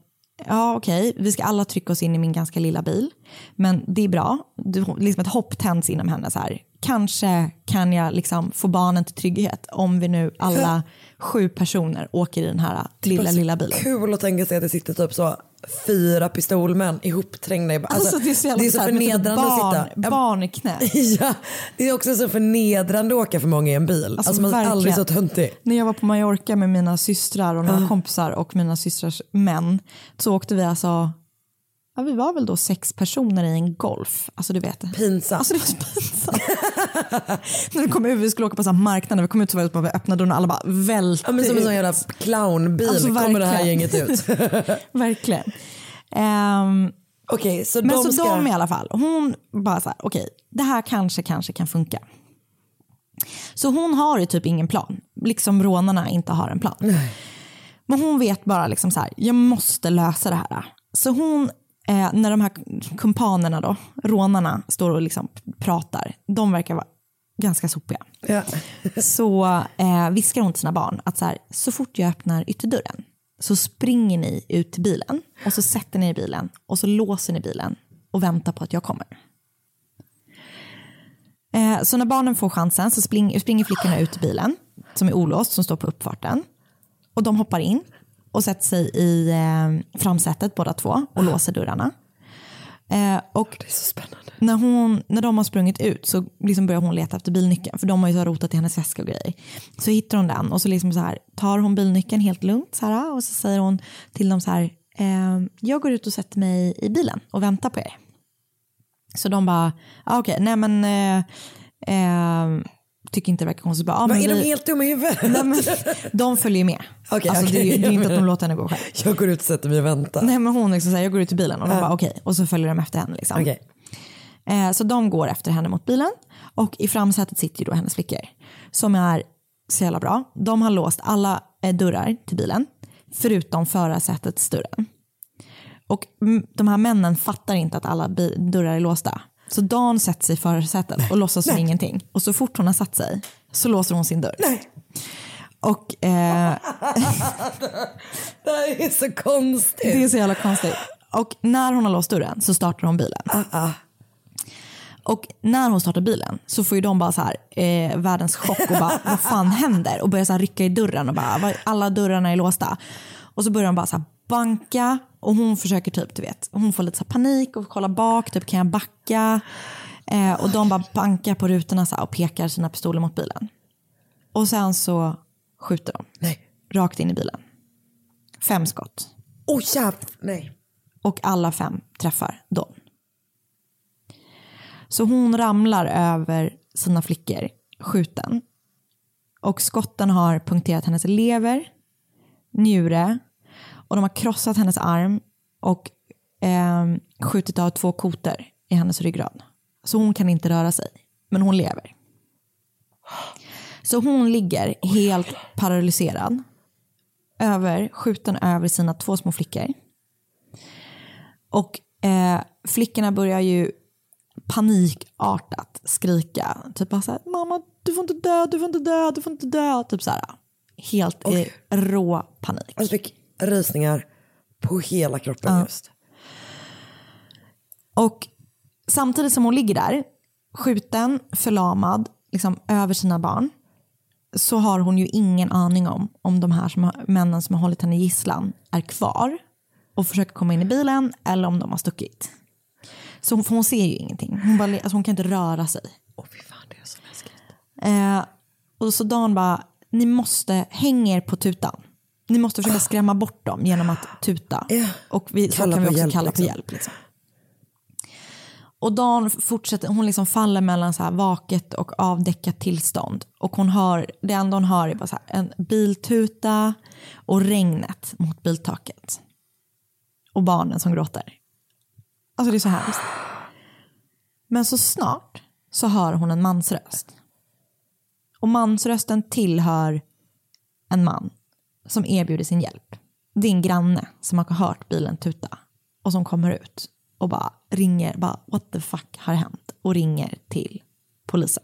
S7: ja okej, vi ska alla trycka oss in i min ganska lilla bil. Men det är bra, du, liksom ett hopp tänds inom henne så här. Kanske kan jag liksom få barnen till trygghet om vi nu alla sju personer åker i den här lilla, lilla bilen.
S6: Kul att tänka sig att det sitter typ så fyra pistolmän ihopträngda. i-
S7: Alltså, det är så,
S6: det är så
S7: typ
S6: förnedrande
S7: barn,
S6: att sitta.
S7: barn i knä.
S6: Ja, det är också så förnedrande att åka för många i en bil. Alltså, man är aldrig så töntig.
S7: När jag var på Mallorca med mina systrar och några
S6: Ja.
S7: kompisar och mina systrars män så åkte vi alltså, ja, vi var väl då sex personer i en Golf. Alltså du vet.
S6: Pinsamt.
S7: Alltså det var så pinsamt. när vi kom ut, vi skulle åka på så marknad, när vi kom ut så var det bara vi öppnade dörren och alla bara välte
S6: Ja, men som en sån jävla clownbil
S7: Alltså,
S6: kommer det här gänget ut.
S7: verkligen. Ehm,
S6: Okej, så
S7: men
S6: de
S7: så
S6: ska...
S7: de i alla fall, hon bara så här, okej, det här kanske, kanske kan funka. Så hon har ju typ ingen plan, liksom rånarna inte har en plan. Men hon vet bara liksom så här, jag måste lösa det här. Så hon, eh, när de här kumpanerna då, rånarna, står och liksom pratar, de verkar vara ganska sopiga.
S6: Ja.
S7: Så eh, viskar hon till sina barn att så, här, så fort jag öppnar ytterdörren så springer ni ut till bilen och så sätter ni er i bilen och så låser ni bilen och väntar på att jag kommer. Eh, så när barnen får chansen så spring, springer flickorna ut till bilen som är olåst, som står på uppfarten. Och de hoppar in och sätter sig i eh, framsätet båda två och låser dörrarna. Eh, och När, hon, när de har sprungit ut så liksom börjar hon leta efter bilnyckeln för de har ju så rotat i hennes väska och grejer. Så hittar hon den och så, liksom så här, tar hon bilnyckeln helt lugnt så här, och så säger hon till dem så här, eh, jag går ut och sätter mig i bilen och väntar på er. Så de bara, ah, okej, nej men eh, eh, tycker inte det verkar konstigt. Bara, ah, men
S6: är de
S7: vi-
S6: helt dumma i huvudet?
S7: Nej, men, de följer med.
S6: Okej,
S7: alltså,
S6: okej.
S7: det, är det är inte att de låter henne gå själv.
S6: Jag går ut och sätter mig och väntar.
S7: Nej men hon liksom säger jag går ut i bilen och de
S6: Ja.
S7: bara okej och så följer de efter henne. Liksom.
S6: Okej.
S7: Eh, så de går efter henne mot bilen och i framsätet sitter ju då hennes flickor som är så jävla bra. De har låst alla eh, dörrar till bilen förutom förarsätets dörren. Och de här männen fattar inte att alla dörrar är låsta. Så Dan sätter sig i förarsätet och låtsas som ingenting. Och så fort hon har satt sig så låser hon sin dörr. Och eh,
S6: Det här är så konstigt.
S7: Det är så jävla konstigt. Och när hon har låst dörren så startar hon bilen. Och när hon startar bilen så får ju de bara så här, eh, världens chock och bara vad fan händer? Och börjar så här rycka i dörren och bara "Vad- alla dörrarna är låsta. Och så börjar de bara så här banka och hon försöker typ, du vet, hon får lite så panik och kollar bak, typ kan jag backa? Eh, och de bara bankar på rutorna så och pekar sina pistoler mot bilen. Och sen så skjuter de.
S6: Nej.
S7: Rakt in i bilen. Fem skott.
S6: Oh jävlar, nej.
S7: Och alla fem träffar Don. Så hon ramlar över sina flickor skjuten. Och skotten har punkterat hennes lever, njure och de har krossat hennes arm och eh, skjutit av två kotor i hennes ryggrad. Så hon kan inte röra sig, men hon lever. Så hon ligger helt paralyserad, över, skjuten över sina två små flickor. Och eh, flickorna börjar ju panikartat skrika. Typ bara såhär, mamma du får inte dö, du får inte dö, du får inte dö. Typ såhär, helt i rå panik.
S6: Fick rysningar på hela kroppen
S7: Ja.
S6: just.
S7: Och samtidigt som hon ligger där, skjuten, förlamad, liksom över sina barn, så har hon ju ingen aning om om de här som har, männen som har hållit henne gisslan är kvar och försöker komma in i bilen eller om de har stuckit. Så hon, hon ser ju ingenting. Hon, bara, alltså hon kan inte röra sig. Eh, och så Dan bara, ni måste hänga er på tutan. Ni måste försöka skrämma bort dem genom att tuta. Och vi, så
S6: Kalla
S7: kan vi också
S6: hjälp,
S7: kalla på
S6: liksom.
S7: hjälp. Liksom. Och Dan fortsätter, hon liksom faller mellan så här vaket och avdäckat tillstånd. Och hon hör, det enda hon hör är bara så här, en biltuta och regnet mot biltaket. Och barnen som gråter. Alltså det är så hemskt. Men så snart så hör hon en mansröst. Och mansrösten tillhör en man som erbjuder sin hjälp. Det är en granne som har hört bilen tuta och som kommer ut och bara ringer, bara what the fuck har hänt? Och ringer till polisen.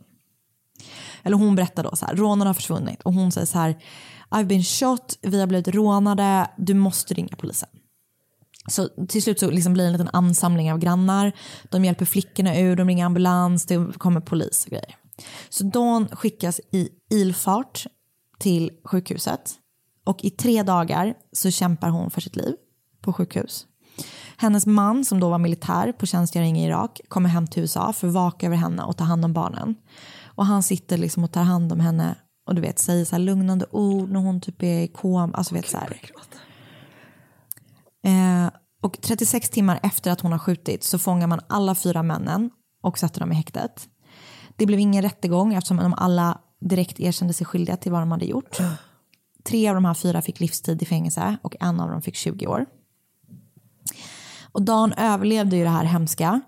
S7: eller hon berättar då så här, rånarna har försvunnit och hon säger så här, I've been shot, vi har blivit rånade, du måste ringa polisen. Så till slut så liksom blir det en liten ansamling av grannar. De hjälper flickorna ur, de ringer ambulans, det kommer polis och grejer. Så Dawn skickas i ilfart till sjukhuset och i tre dagar så kämpar hon för sitt liv på sjukhus. Hennes man som då var militär på tjänstgöring i Irak kommer hem till USA för att vaka över henne och ta hand om barnen. Och han sitter liksom och tar hand om henne och du vet säger så här lugnande ord när hon typ är i kom, alltså vet så. Eh, och 36 timmar efter att hon har skjutit så fångar man alla fyra männen och sätter dem i häktet. Det blev ingen rättegång eftersom de alla direkt erkände sig skyldiga till vad de hade gjort. Tre av de här fyra fick livstid i fängelse och en av dem fick 20 år. Och Dan överlevde ju det här hemska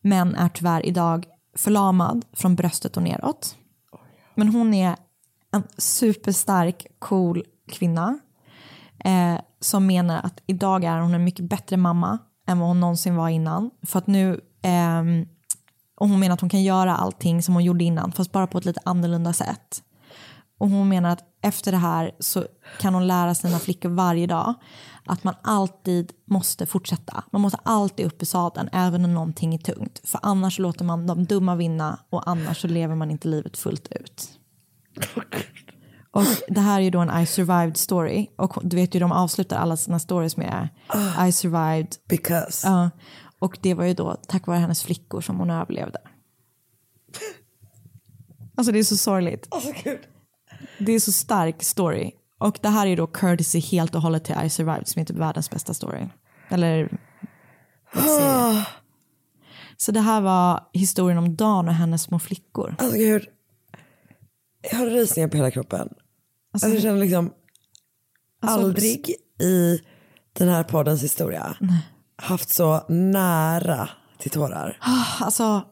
S7: men är tyvärr idag förlamad från bröstet och neråt. Men hon är en superstark, cool kvinna eh, som menar att idag är hon en mycket bättre mamma än vad hon någonsin var innan. För att nu, eh, och hon menar att hon kan göra allting som hon gjorde innan fast bara på ett lite annorlunda sätt. Och hon menar att efter det här så kan hon lära sina flickor varje dag att man alltid måste fortsätta. Man måste alltid upp i sadeln även när någonting är tungt. För annars låter man de dumma vinna och annars så lever man inte livet fullt ut. Och det här är ju då en I survived story. Och du vet ju de avslutar alla sina stories med I survived.
S6: Because.
S7: Ja. Och det var ju då tack vare hennes flickor som hon överlevde. Alltså det är så sorgligt.
S6: Alltså, Gud.
S7: Det är så stark story. Och det här är då courtesy helt och hållet till I survived som är typ världens bästa story. Eller serie. Så det här var historien om Dan och hennes små flickor.
S6: Alltså gud. Jag har rysningar på hela kroppen. Alltså, jag känner liksom
S7: Alltså,
S6: aldrig i den här poddens historia haft så nära till tårar.
S7: Ah, Alltså,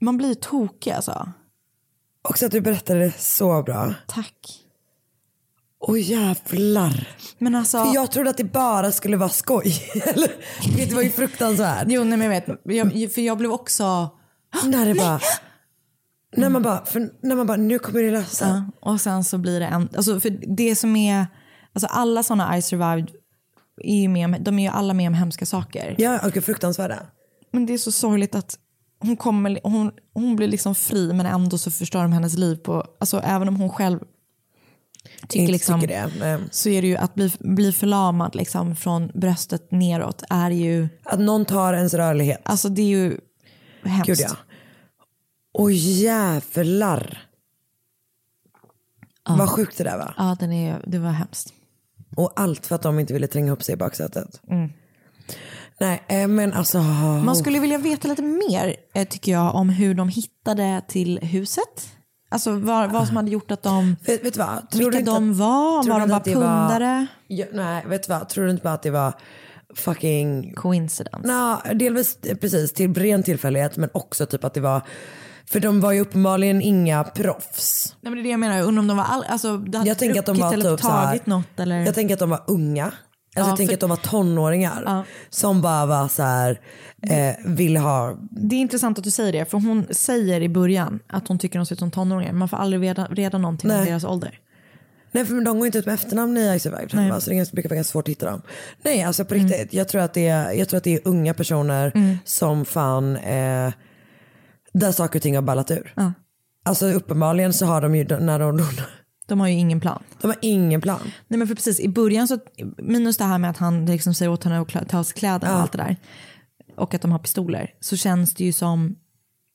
S7: man blir tokig alltså.
S6: Också att du berättade det så bra.
S7: Tack.
S6: Åh jävlar.
S7: Men alltså...
S6: För jag trodde att det bara skulle vara skoj. Det var ju fruktansvärt.
S7: Jo, nej, men jag vet. Jag, för jag blev också...
S6: När det bara... När man bara, när man bara, nu kommer det lösa.
S7: Ja, och sen så blir det en... Alltså för det som är... Alltså alla sådana I survived är ju med om, de är ju alla med om hemska saker.
S6: Ja, och fruktansvärda.
S7: Men det är så sorgligt att hon, kommer, hon, hon blir liksom fri men ändå så förstör de hennes liv på... Alltså även om hon själv tycker, liksom,
S6: tycker det, men-
S7: så är det ju att bli, bli förlamad liksom från bröstet neråt är ju...
S6: Att någon tar ens rörlighet.
S7: Alltså det är ju hemskt.
S6: Gud ja. Åh jävlar. Vad sjukt det där var.
S7: Ja, den är, det var hemskt.
S6: Och allt för att de inte ville tränga upp sig i baksätet.
S7: Mm.
S6: Nej, eh, men alltså.
S7: Man skulle vilja veta lite mer eh, tycker jag om hur de hittade till huset. Alltså vad, vad som hade gjort att de...
S6: Vet, vet vad?
S7: Vilka
S6: du inte
S7: de
S6: att-
S7: var?
S6: tror
S7: Var de bara
S6: var-
S7: pundare?
S6: Ja, nej, vet du vad? Tror du inte bara att det var fucking...
S7: Coincidence?
S6: Nå, delvis eh, precis till ren tillfällighet men också typ att det var för de var ju uppenbarligen inga proffs.
S7: Nej men det är det jag menar, jag undrar om de var all, alltså, det hade
S6: Jag tänker att de var typ så här-
S7: tagit något eller...
S6: Jag tänker att de var unga. Alltså
S7: Ja,
S6: jag tänker
S7: för-
S6: att de var tonåringar som bara var så här, eh, ville ha
S7: Det är intressant att du säger det, för hon säger i början att hon tycker de ser ut som tonåringar. Man får aldrig reda, reda någonting om
S6: Nej.
S7: deras ålder.
S6: Nej för de går inte ut med efternamn i I survived.
S7: Nej.
S6: Alltså, det är ganska- brukar vara ganska svårt att hitta dem. Nej alltså på
S7: Mm.
S6: riktigt. Jag, tror att det är, jag tror att det är unga personer som fan eh, där saker och ting har ballat ur.
S7: Ja.
S6: Alltså uppenbarligen så har de ju när de,
S7: De har ju ingen plan.
S6: de har ingen plan.
S7: Nej men för precis i början så, minus det här med att han liksom säger åt henne att ta av sig kläderna och allt det där. Och att de har pistoler. Så känns det ju som,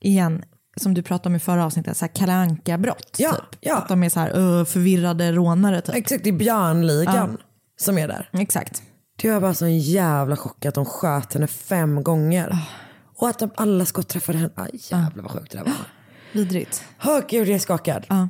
S7: igen, som du pratade om i förra avsnittet, så här Kalle Anka-brott.
S6: Ja,
S7: typ.
S6: ja.
S7: Att de är så här förvirrade rånare typ.
S6: Exakt, det är björnligan som är där.
S7: Exakt.
S6: Det var bara så en jävla chock att de sköt henne fem gånger.
S7: Ah.
S6: Och att de alla skott träffade henne. Aj, jävlar vad sjukt det där var.
S7: Vidrigt.
S6: Åh gud jag är skakad.
S7: Ja.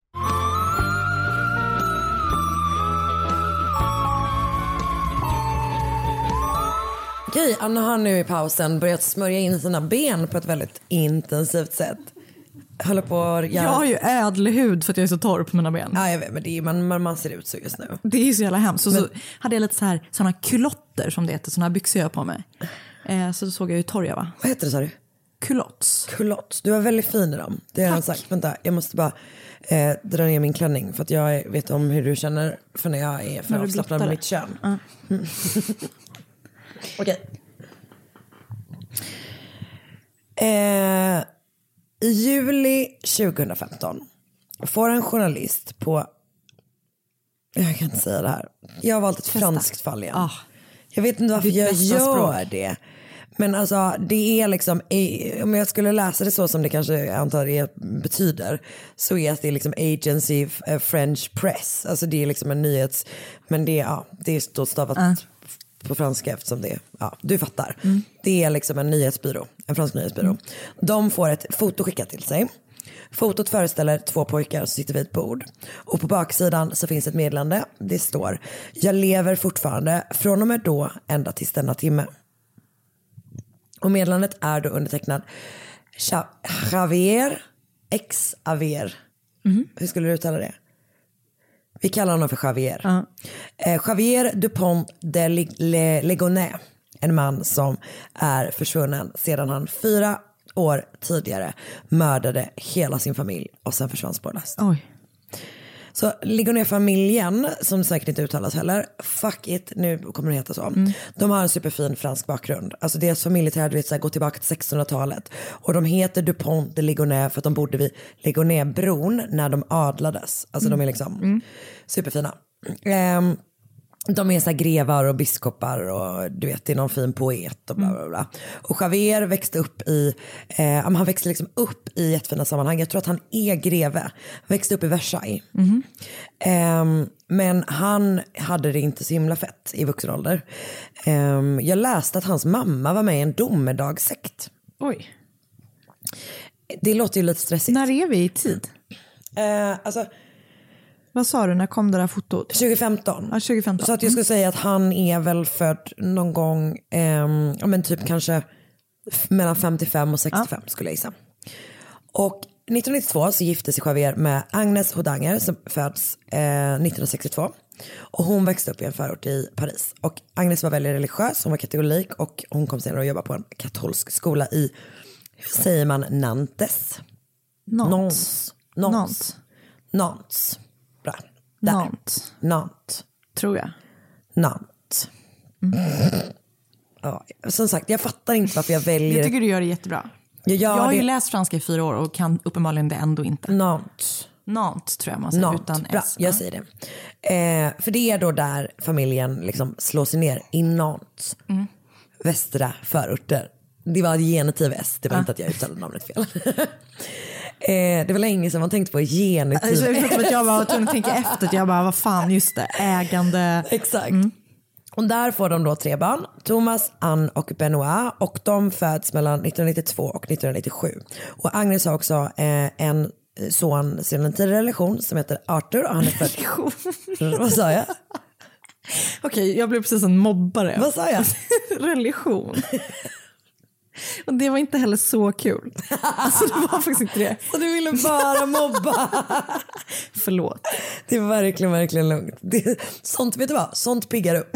S6: Okej, Anna har nu i pausen börjat smörja in sina ben på ett väldigt intensivt sätt. Håller på att göra...
S7: Jag har ju ädelhud för att jag är så torr på mina ben.
S6: Ja, jag vet, men det är, man, man, ser ut så just nu.
S7: Det är ju så jävla hemskt. Så,
S6: Men-
S7: så hade jag lite så här, såna kulotter som det heter, såna här byxor jag har på mig. Eh, så såg jag hur torr jag var.
S6: Vad heter det sa du?
S7: Culottes.
S6: Culottes. Du var väldigt fin i dem. Det har jag sagt. Vänta, jag måste bara eh, dra ner min klänning för att jag vet om hur du känner för när jag är för avslappnad med mitt kön.
S7: Ja.
S6: Okej. Eh, I juli 2015 får en journalist på, jag kan inte säga det här, jag har valt ett franskt fall igen. Jag vet inte varför
S7: Ditt
S6: jag gör
S7: språk.
S6: det. Men alltså det är liksom, om jag skulle läsa det så som det kanske jag antar det betyder, så är det liksom agency eh, French press. Alltså det är liksom en nyhets, men det, ja, det är stavat
S7: Ja.
S6: På franska eftersom det, ja du fattar. Det är liksom en nyhetsbyrå, en fransk nyhetsbyrå. De får ett foto skickat till sig. Fotot föreställer två pojkar som sitter vid ett bord. Och på baksidan så finns ett meddelande. Det står Jag lever fortfarande från och med då ända tills denna timme. Och meddelandet är då undertecknad Cha- Javier X Aver. Hur skulle du uttala det? Vi kallar honom för Javier. Eh, Javier Dupont de Legonet. En man som är försvunnen sedan han fyra år tidigare mördade hela sin familj och sen försvann spårlöst.
S7: Oj.
S6: Så Ligonet-familjen, som säkert inte uttalas heller, fuck it, nu kommer det heta så. De har en superfin fransk bakgrund. Alltså deras familjeträd du vet, så här, går tillbaka till 1600-talet. Och de heter Dupont de Ligonnès för att de bodde vid Ligonnésbron när de adlades. Alltså de är liksom superfina. Ehm, de är så grevar och biskopar och du vet det är någon fin poet och bla bla bla. Och Javier växte upp i, eh, han växte liksom upp i jättefina sammanhang. Jag tror att han är greve. Han växte upp i Versailles. Ehm, men han hade det inte så himla fett i vuxen ålder. Ehm, jag läste att hans mamma var med i en domedagssekt.
S7: Oj.
S6: Det låter ju lite stressigt.
S7: När är vi i tid?
S6: Eh, alltså,
S7: Vad sa du, när kom det där fotot?
S6: 2015.
S7: Ja, 2015.
S6: Så att jag skulle säga att han är väl född någon gång, ja men typ kanske mellan 55 och 65 skulle jag gissa. Och 1992 så gifte sig Javier med Agnes Hodanger som föds eh, 1962. Och hon växte upp i en förort i Paris. Och Agnes var väldigt religiös, hon var katolik och hon kom senare att jobba på en katolsk skola i, hur säger man, Nantes?
S7: Nantes.
S6: Nantes.
S7: Nantes.
S6: Nantes. Bra. Där.
S7: Nantes.
S6: Nantes.
S7: Tror jag.
S6: Nantes. Ja, som sagt, jag fattar inte varför jag väljer...
S7: Jag tycker du gör det jättebra.
S6: jag,
S7: jag har ju
S6: det.
S7: läst franska i fyra år och kan uppenbarligen det ändå inte.
S6: Nantes.
S7: Nantes tror jag man säger
S6: Nantes.
S7: utan
S6: Bra,
S7: S.
S6: jag säger det. Eh, för det är då där familjen liksom slår sig ner, i Nantes.
S7: Mm.
S6: Västra förorter. Det var genitiv S, det var inte att jag uttalade namnet fel. eh, det var länge sedan man tänkte på genitiv
S7: Alltså, jag, jag var tvungen att tänka efter. att Jag bara, vad fan, just det, ägande.
S6: Exakt. Och där får de då tre barn, Thomas, Anne och Benoit. Och de föds mellan 1992 och 1997. Och Agnes har också eh, en son sedan en tidigare relation som heter Arthur. Och han är född... Vad sa jag?
S7: Okej, jag blev precis en mobbare.
S6: Vad sa jag?
S7: Religion. Och det var inte heller så kul. Alltså det var faktiskt inte det.
S6: Så du ville bara mobba?
S7: Förlåt.
S6: Det är verkligen, verkligen lugnt. Det, sånt, vet du vad? Sånt piggar upp.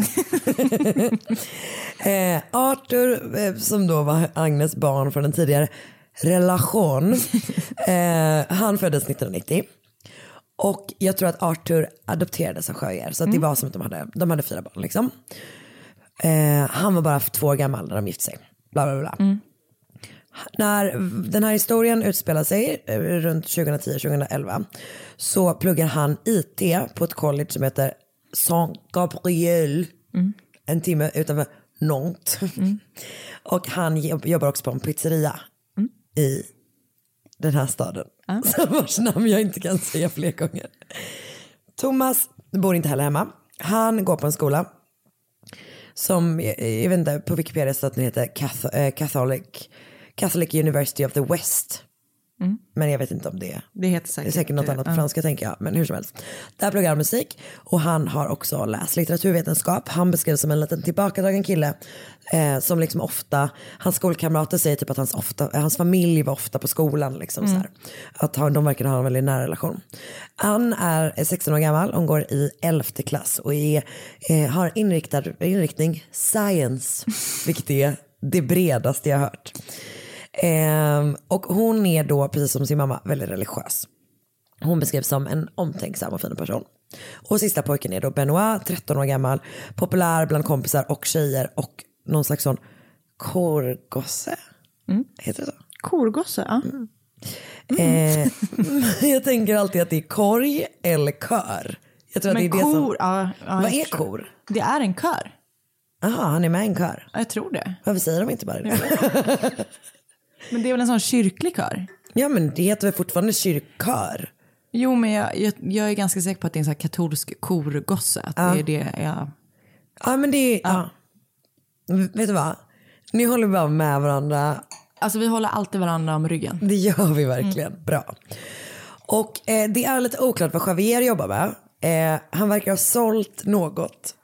S6: eh, Arthur, eh, som då var Agnes barn från en tidigare relation, eh, han föddes 1990. Och jag tror att Arthur adopterades av Sjöjer. Så att det var som att de hade, de hade fyra barn. Liksom. Eh, han var bara två år gammal när de gifte sig. Bla, bla, bla. När den här historien utspelar sig eh, runt 2010-2011 så pluggar han IT på ett college som heter Saint Gabriel. En timme utanför Nantes. Och han jobb- jobbar också på en pizzeria i den här staden. Så vars namn jag inte kan säga fler gånger. Thomas bor inte heller hemma. Han går på en skola som, jag, vet inte, på Wikipedia står att den heter eh, Catholic, Catholic University of the West. Men jag vet inte om det.
S7: Det heter
S6: Det är
S7: säkert,
S6: säkert något annat på
S7: ja.
S6: franska tänker jag. Men hur som helst. Där pluggar han musik och han har också läst litteraturvetenskap. Han beskrivs som en liten tillbakadragen kille. Eh, som liksom ofta, hans skolkamrater säger typ att hans, ofta, eh, hans familj var ofta på skolan. Liksom,
S7: Mm.
S6: så. Att han, de verkar ha en väldigt nära relation. Han är 16 år gammal och går i 11 klass och är, eh, har inriktad, inriktning science. Vilket är det bredaste jag har hört. Ehm, och hon är då, precis som sin mamma, väldigt religiös. Hon beskrivs som en omtänksam och fin person. Och sista pojken är då Benoit, 13 år gammal, populär bland kompisar och tjejer och någon slags sån korgosse. Heter det så?
S7: Korgosse, ja.
S6: Eh, jag tänker alltid att det är korg eller kör. Jag tror att
S7: Men
S6: det är det som...
S7: kor, ja, ja,
S6: Vad är kor?
S7: Det är en kör.
S6: Jaha, han är med i en kör.
S7: Jag tror det.
S6: Varför säger de inte bara det?
S7: Men det är väl en sån kyrklig kör?
S6: Ja men det heter väl fortfarande kyrkkör?
S7: Jo, men jag, jag, jag är ganska säker på att det är en sån katolsk korgosse. Att
S6: Ja.
S7: det är det jag...
S6: Ja men det är... Ja. Vet du vad? Ni håller bara med varandra.
S7: Alltså vi håller alltid varandra om ryggen.
S6: Det gör vi verkligen. Bra. Och eh, det är lite oklart vad Javier jobbar med. Eh, han verkar ha sålt något.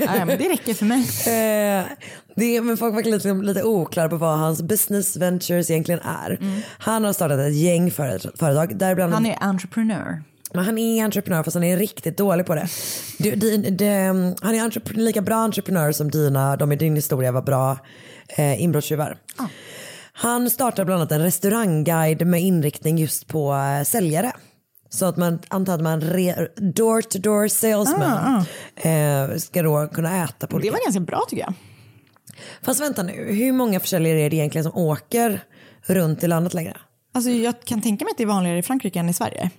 S7: Ja, men det räcker för mig.
S6: Eh, det är, men folk verkar lite, lite oklara på vad hans business ventures egentligen är. Han har startat ett gäng före- företag. Däribland
S7: Han är entreprenör.
S6: Men han är entreprenör fast han är riktigt dålig på det. Du, di- det- han är lika bra entreprenör som dina, de i din historia var bra eh, inbrottstjuvar. Han startar bland annat en restaurangguide med inriktning just på eh, säljare. Så att man antar att man re, door to door salesman eh, ska då kunna äta på
S7: Det var ganska bra tycker jag.
S6: Fast vänta nu, hur många försäljare är det egentligen som åker runt i landet längre?
S7: Alltså jag kan tänka mig att det är vanligare i Frankrike än i Sverige.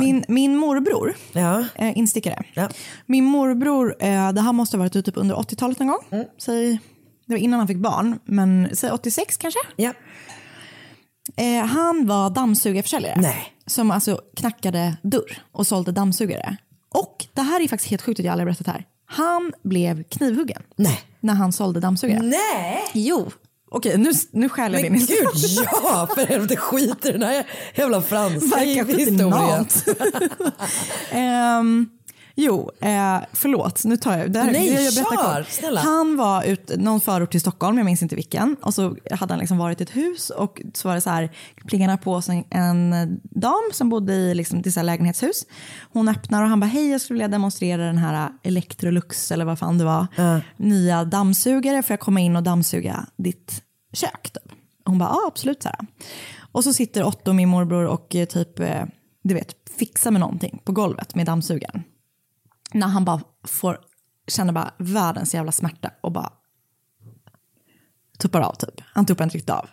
S7: Min, min morbror, eh, instickare. Min morbror, eh, det här måste ha varit typ under 80-talet någon gång. Säg, det var innan han fick barn, men säg 86 kanske?
S6: Ja.
S7: Eh, han var dammsugarförsäljare.
S6: Nej.
S7: Som alltså knackade dörr och sålde dammsugare. Och det här är faktiskt helt sjukt att jag aldrig berättat här. Han blev knivhuggen.
S6: Nej.
S7: När han sålde dammsugare.
S6: Nej!
S7: Jo. Okej, nu, nu skäl jag
S6: Men
S7: din
S6: gud, ja! För helvete, skit i den här jävla franska historien.
S7: något. Jo, eh, förlåt. Nu tar jag... Det här,
S6: Nej,
S7: jag berättar
S6: kör, snälla.
S7: Han var ut någon förort till Stockholm, jag minns inte vilken. Och så hade han liksom varit i ett hus och så var det så här, plingarna på hos en, dam som bodde i liksom, så här lägenhetshus. Hon öppnar och han bara, hej jag skulle vilja demonstrera den här Electrolux eller vad fan det var. Nya dammsugare, får jag komma in och dammsuga ditt kök? Typ. Hon bara, ja absolut. Så här. Och så sitter Otto, min morbror, och eh, typ, eh, du vet, fixar med någonting på golvet med dammsugaren. När han bara får, känner bara världens jävla smärta och bara tuppar av typ. Han tuppar inte riktigt av.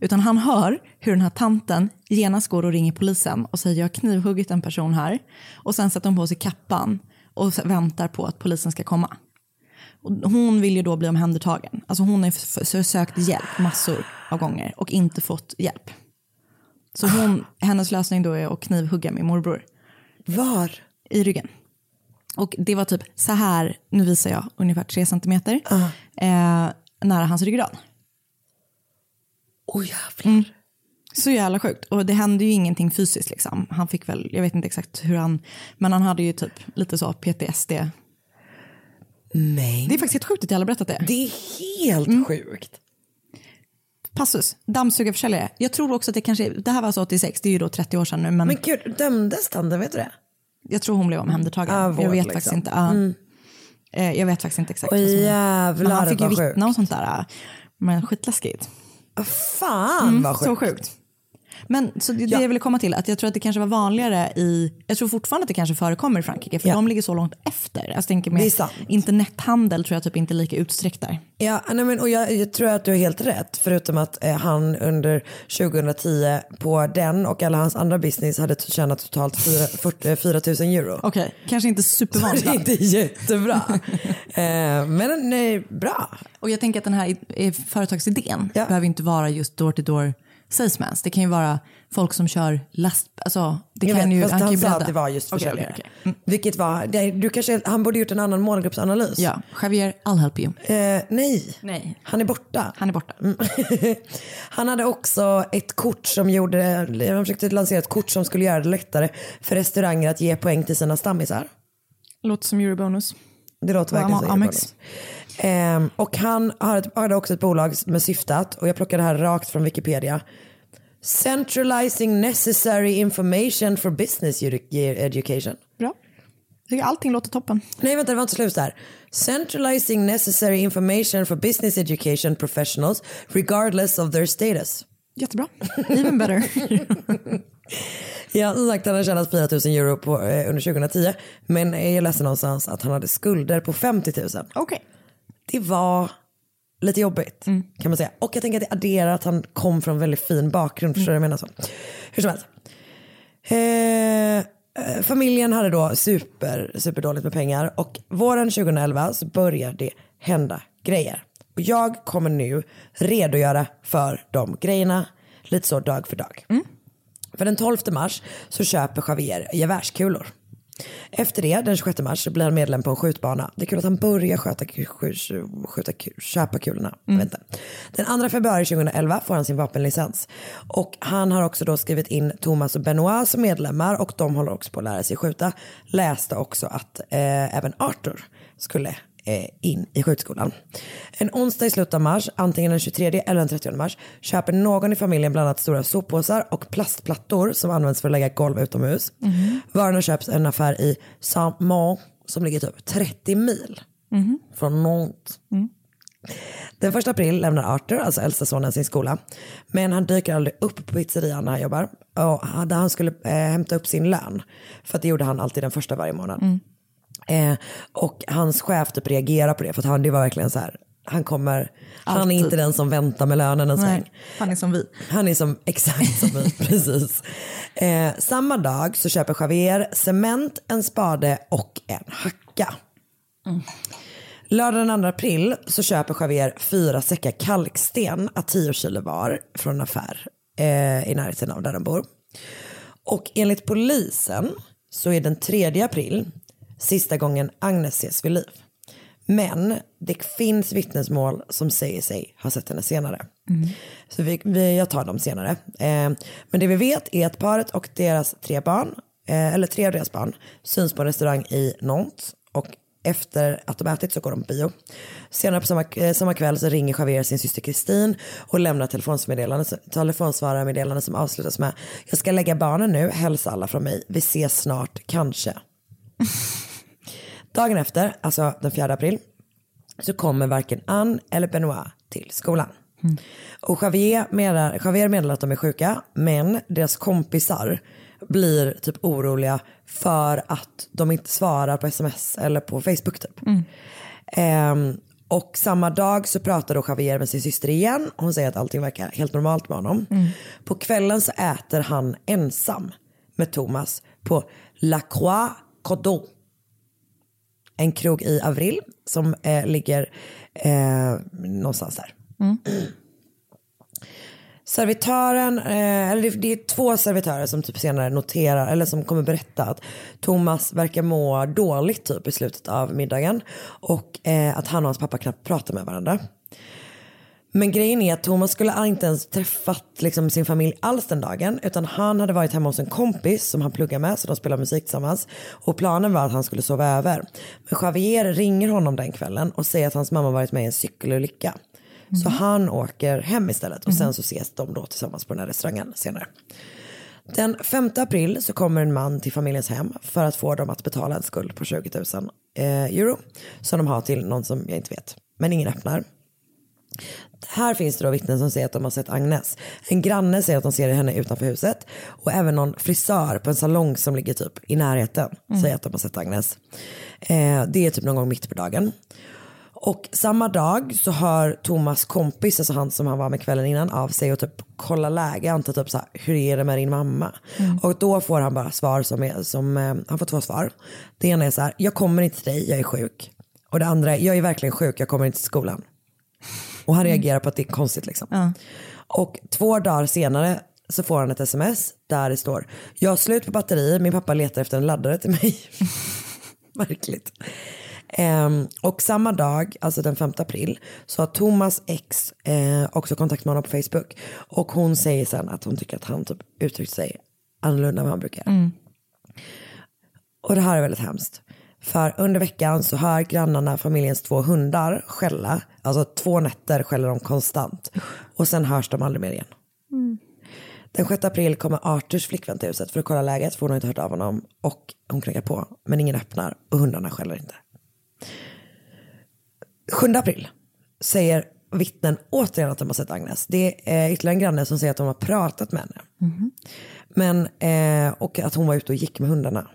S7: Utan han hör hur den här tanten genast går och ringer polisen och säger jag har knivhuggit en person här. Och sen sätter hon på sig kappan och väntar på att polisen ska komma. Och hon vill ju då bli omhändertagen. Alltså hon har sökt hjälp massor av gånger och inte fått hjälp. Så hon, hennes lösning då är att knivhugga min morbror.
S6: Var?
S7: I ryggen. Och det var typ så här, nu visar jag, ungefär tre centimeter eh, nära hans ryggrad.
S6: Oj jävlar.
S7: Mm. Så jävla sjukt. Och det hände ju ingenting fysiskt liksom. Han fick väl, jag vet inte exakt hur han, men han hade ju typ lite så PTSD.
S6: Nej.
S7: Det är faktiskt helt sjukt att jag aldrig berättat det.
S6: Det är helt sjukt.
S7: Passus, dammsugarförsäljare. Jag tror också att det kanske, det här var alltså 86, det är ju då 30 år sedan nu. Men,
S6: Men gud, dömdes tanten, vet du det?
S7: Jag tror hon blev omhändertagen.
S6: Ah,
S7: jag
S6: vård,
S7: vet
S6: liksom.
S7: faktiskt inte. ja.
S6: Mm.
S7: Eh, Jag vet faktiskt inte exakt. Hände.
S6: jävlar,
S7: Men han fick ju vittna och sånt där. Men skitläskigt.
S6: Fan
S7: Mm,
S6: vad sjukt.
S7: Så sjukt. Men så det, det
S6: Ja.
S7: jag ville komma till, att jag tror att det kanske var vanligare i, jag tror fortfarande att det kanske förekommer i Frankrike, för
S6: Ja.
S7: de ligger så långt efter. Alltså, jag tänker med
S6: Det
S7: internethandel tror jag typ inte är lika utsträckt där.
S6: Ja, nej men, och jag, jag tror att du har helt rätt. Förutom att eh, han under 2010 på den och alla hans andra business hade tjänat totalt 4, 40, 4 000 euro.
S7: Okej, kanske inte supervanligt.
S6: det är inte jättebra. eh, men nej, bra.
S7: Och jag tänker att den här företagsidén behöver inte vara just door-to-door salesmans. Det kan ju vara folk som kör last... Alltså, det
S6: Jag
S7: kan
S6: vet,
S7: ju,
S6: fast han sa att det var just försäljare.
S7: okej, okej.
S6: Vilket var, det, du kanske, han borde gjort en annan målgruppsanalys.
S7: Ja, Javier, I'll help you.
S6: Eh, nej.
S7: Nej.
S6: han är borta.
S7: Han är borta.
S6: Mm. han hade också ett kort som gjorde, han försökte lansera ett kort som skulle göra det lättare för restauranger att ge poäng till sina stammisar.
S7: Låter som eurobonus.
S6: Det låter verkligen som
S7: Amex.
S6: Ehm, och han hade också ett bolag med syftat, och jag plockade det här rakt från Wikipedia. Centralizing necessary information for business edu- education.
S7: Bra. Tycker allting låter toppen.
S6: Nej vänta det var inte slut där. Centralizing necessary information for business education professionals regardless of their status.
S7: Jättebra. Even better.
S6: Ja som sagt han har tjänat 4 000 euro på, eh, under 2010 men jag läste någonstans att han hade skulder på 50 000.
S7: Okej.
S6: Det var lite jobbigt kan man säga. Och jag tänker att det adderar att han kom från väldigt fin bakgrund. Förstår du vad jag menar? Så. Hur som helst. Eh, eh, familjen hade då super, super dåligt med pengar och våren 2011 så börjar det hända grejer. Och jag kommer nu redogöra för de grejerna lite så dag för dag. För den 12 mars så köper Javier gevärskulor. Efter det, den 26 mars, blir han medlem på en skjutbana. Det är kul att han börjar sköta, skjuta, köpa kulorna. Vet inte. Den 2 februari 2011 får han sin vapenlicens. Och han har också då skrivit in Thomas och Benoit som medlemmar och de håller också på att lära sig skjuta. Läste också att eh, även Arthur skulle in i skjutskolan. En onsdag i slutet av mars, antingen den 23 eller den 30 mars, köper någon i familjen bland annat stora soppåsar och plastplattor som används för att lägga golv utomhus. Varorna köps i en affär i Saint-Mont som ligger typ 30 mil från Nantes. Den första april lämnar Arthur, alltså äldsta sonen, sin skola. Men han dyker aldrig upp på pizzerian när han jobbar. Och där han skulle eh, hämta upp sin lön. För att det gjorde han alltid den första varje månad. Eh, och hans chef typ reagerar på det för att han, det var verkligen så här. Han kommer, han är
S7: Alltid.
S6: inte den som väntar med lönen en sväng.
S7: Han är som vi.
S6: Han är som exakt som vi, precis. Eh, samma dag så köper Javier cement, en spade och en hacka. Lördag den 2 april så köper Javier fyra säckar kalksten att 10 kilo var från en affär eh, i närheten av där de bor. Och enligt polisen så är den 3 april sista gången Agnes ses vid liv. Men det finns vittnesmål som säger sig ha sett henne senare. Så vi, vi, jag tar dem senare. Eh, men det vi vet är att paret och deras tre barn, eh, eller tre av deras barn, syns på en restaurang i Nantes. Och efter att de ätit så går de på bio. Senare på samma, eh, samma kväll så ringer Javier sin syster Kristin och lämnar telefonsmeddelande, telefonsvararmeddelande som avslutas med Jag ska lägga barnen nu, hälsa alla från mig. Vi ses snart, kanske. Dagen efter, alltså den 4 april, så kommer varken Anne eller Benoit till skolan. Och Javier meddelar, Javier meddelar att de är sjuka, men deras kompisar blir typ oroliga för att de inte svarar på sms eller på Facebook typ. Ehm, och samma dag så pratar då Javier med sin syster igen. Hon säger att allting verkar helt normalt med honom. På kvällen så äter han ensam med Thomas på La Croix Cordon. En krog i Avril som eh, ligger eh, någonstans där. Servitören, eh, eller det, det är två servitörer som typ senare noterar, eller som kommer berätta att Thomas verkar må dåligt typ i slutet av middagen. Och eh, att han och hans pappa knappt pratar med varandra. Men grejen är att Thomas skulle inte ens träffat liksom, sin familj alls den dagen. Utan han hade varit hemma hos en kompis som han pluggar med så de spelar musik tillsammans. Och planen var att han skulle sova över. Men Javier ringer honom den kvällen och säger att hans mamma varit med i en cykelolycka. Så han åker hem istället och sen så ses de då tillsammans på den här restaurangen senare. Den 5 april så kommer en man till familjens hem för att få dem att betala en skuld på 20 000 eh, euro. Som de har till någon som jag inte vet. Men ingen öppnar. Här finns det då vittnen som säger att de har sett Agnes. En granne säger att de ser henne utanför huset. Och även någon frisör på en salong som ligger typ i närheten
S7: Mm.
S6: säger att de har sett Agnes. Eh, det är typ någon gång mitt på dagen. Och samma dag så hör Thomas kompis, alltså han som han var med kvällen innan, av sig och typ kolla läge. Antar typ så här, hur är det med din mamma?
S7: Mm.
S6: Och då får han bara svar som, är, som eh, han får två svar. Det ena är så här, jag kommer inte till dig, jag är sjuk. Och det andra är, jag är verkligen sjuk, jag kommer inte till skolan. Och han reagerar på att det är konstigt liksom.
S7: Ja.
S6: Och två dagar senare så får han ett sms där det står, jag har slut på batteri, min pappa letar efter en laddare till mig. Märkligt. Ehm, och samma dag, alltså den 5 april, så har Thomas ex eh, också kontakt med honom på Facebook. Och hon säger sen att hon tycker att han typ uttryckt sig annorlunda än vad han brukar.
S7: Mm.
S6: Och det här är väldigt hemskt. För under veckan så hör grannarna familjens två hundar skälla. Alltså två nätter skäller de konstant. Och sen hörs de aldrig mer igen. Den 6 april kommer Arturs flickvän till huset för att kolla läget för hon har inte hört av honom. Och hon knackar på men ingen öppnar och hundarna skäller inte. 7 april säger vittnen återigen att de har sett Agnes. Det är ytterligare en granne som säger att de har pratat med henne. Men, eh, och att hon var ute och gick med hundarna.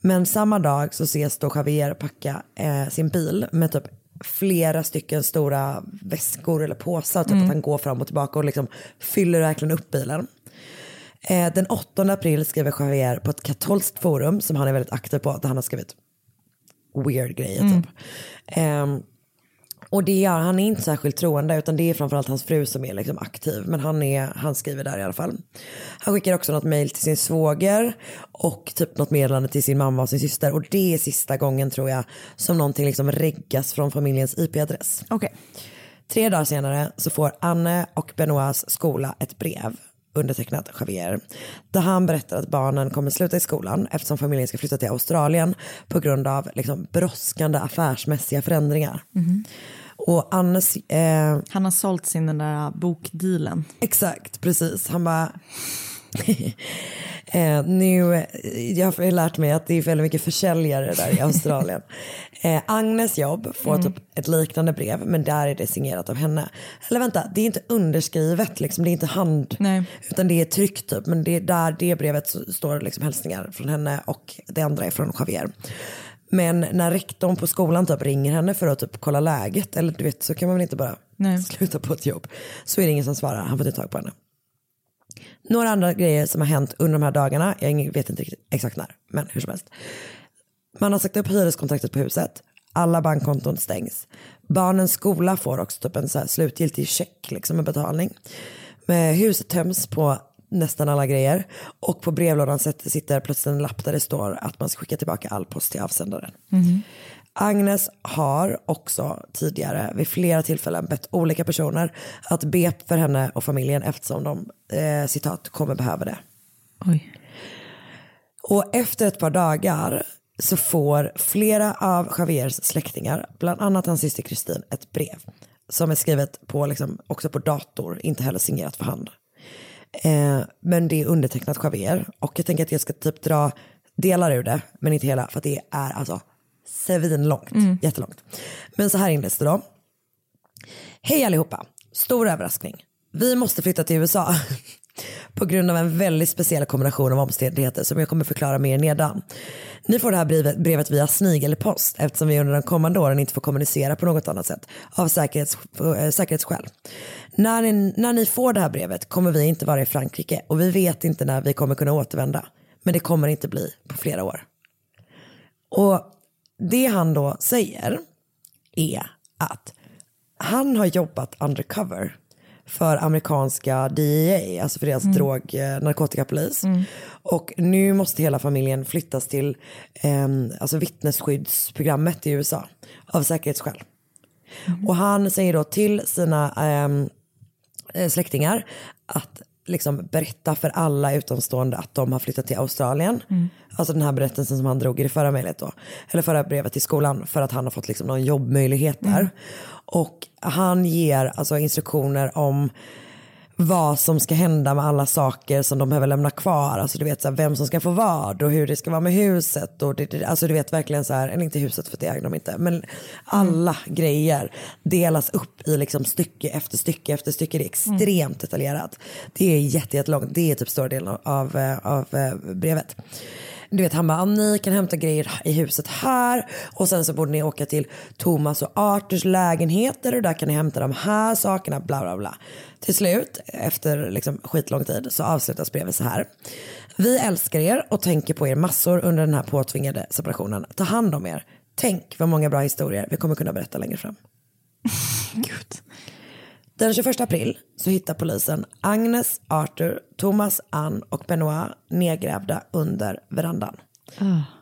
S6: Men samma dag så ses då Javier packa eh, sin bil med typ flera stycken stora väskor eller påsar. Typ
S7: Mm.
S6: att han går fram och tillbaka och liksom fyller verkligen upp bilen. Eh, den 8 april skriver Javier på ett katolskt forum som han är väldigt aktiv på. Där han har skrivit weird grejer
S7: Mm.
S6: typ. Och det gör, han är inte särskilt troende utan det är framförallt hans fru som är liksom aktiv. Men han, är, han skriver där i alla fall. Han skickar också något mejl till sin svåger och typ något meddelande till sin mamma och sin syster. Och det är sista gången tror jag som någonting liksom reggas från familjens IP-adress.
S7: Okej.
S6: Tre dagar senare så får Anne och Benoits skola ett brev undertecknat Javier. Där han berättar att barnen kommer sluta i skolan eftersom familjen ska flytta till Australien på grund av liksom, brådskande affärsmässiga förändringar.
S7: Mhm.
S6: Och Annes... Eh,
S7: Han har sålt sin den där bokdealen.
S6: Exakt, precis. Han bara... eh, nu, jag har lärt mig att det är väldigt mycket försäljare där i Australien. eh, Agnes jobb får
S7: Mm.
S6: typ ett liknande brev men där är det signerat av henne. Eller vänta, det är inte underskrivet, liksom, det är inte hand. Utan det är tryckt typ. Men det är där det brevet står liksom hälsningar från henne och det andra är från Javier. Men när rektorn på skolan typ ringer henne för att typ kolla läget, eller du vet så kan man väl inte bara
S7: Nej.
S6: sluta på ett jobb. Så är det ingen som svarar, han får inte tag på henne. Några andra grejer som har hänt under de här dagarna, jag vet inte riktigt exakt när, men hur som helst. Man har sagt upp hyreskontraktet på huset, alla bankkonton stängs. Barnens skola får också typ en så här slutgiltig check liksom med betalning. Men huset töms på nästan alla grejer och på brevlådan sitter sitter plötsligt en lapp där det står att man ska skicka tillbaka all post till avsändaren. Mhm. Agnes har också tidigare vid flera tillfällen bett olika personer att be för henne och familjen eftersom de eh, citat kommer behöva det.
S7: Oj.
S6: Och efter ett par dagar så får flera av Javiers släktingar, bland annat hans syster Kristin, ett brev som är skrivet på, liksom, också på dator, inte heller signerat för hand. Eh, men det är undertecknat Javier och jag tänker att jag ska typ dra delar ur det, men inte hela, för att det är alltså svinlångt,
S7: Mm.
S6: jättelångt. Men så här inleds det då. Hej allihopa, stor överraskning. Vi måste flytta till USA på grund av en väldigt speciell kombination av omständigheter som jag kommer förklara mer nedan. Ni får det här brevet, brevet via snigelpost eftersom vi under de kommande åren inte får kommunicera på något annat sätt av säkerhets, äh, säkerhetsskäl. När ni, när ni får det här brevet kommer vi inte vara i Frankrike och vi vet inte när vi kommer kunna återvända. Men det kommer inte bli på flera år. Och det han då säger är att han har jobbat undercover för amerikanska DEA, alltså för deras
S7: Mm.
S6: drog eh, narkotikapolis.
S7: Mm.
S6: Och nu måste hela familjen flyttas till eh, alltså vittnesskyddsprogrammet i USA av säkerhetsskäl. Och han säger då till sina ehm, eh, släktingar att liksom berätta för alla utomstående att de har flyttat till Australien.
S7: Mm.
S6: Alltså den här berättelsen som han drog i det förra mejlet då. Eller förra brevet till skolan för att han har fått liksom någon jobbmöjlighet där.
S7: Mm.
S6: Och han ger alltså instruktioner om vad som ska hända med alla saker som de behöver lämna kvar. Alltså du vet så här, vem som ska få vad och hur det ska vara med huset. Och det, det, alltså du vet verkligen så här, eller inte huset för det äger de inte. Men alla grejer delas upp i liksom stycke efter stycke efter stycke. Det är extremt detaljerat. Det är jätte- jättelångt. Det är typ större delen av, eh, av eh, brevet. Du vet han bara, ni kan hämta grejer i huset här och sen så borde ni åka till Thomas och Arturs lägenheter och där kan ni hämta de här sakerna, bla bla bla. Till slut, efter liksom skitlång tid, så avslutas brevet så här. Vi älskar er och tänker på er massor under den här påtvingade separationen. Ta hand om er. Tänk vad många bra historier vi kommer kunna berätta längre fram. Den 21 april så hittar polisen Agnes, Arthur, Thomas, Ann och Benoit nedgrävda under verandan.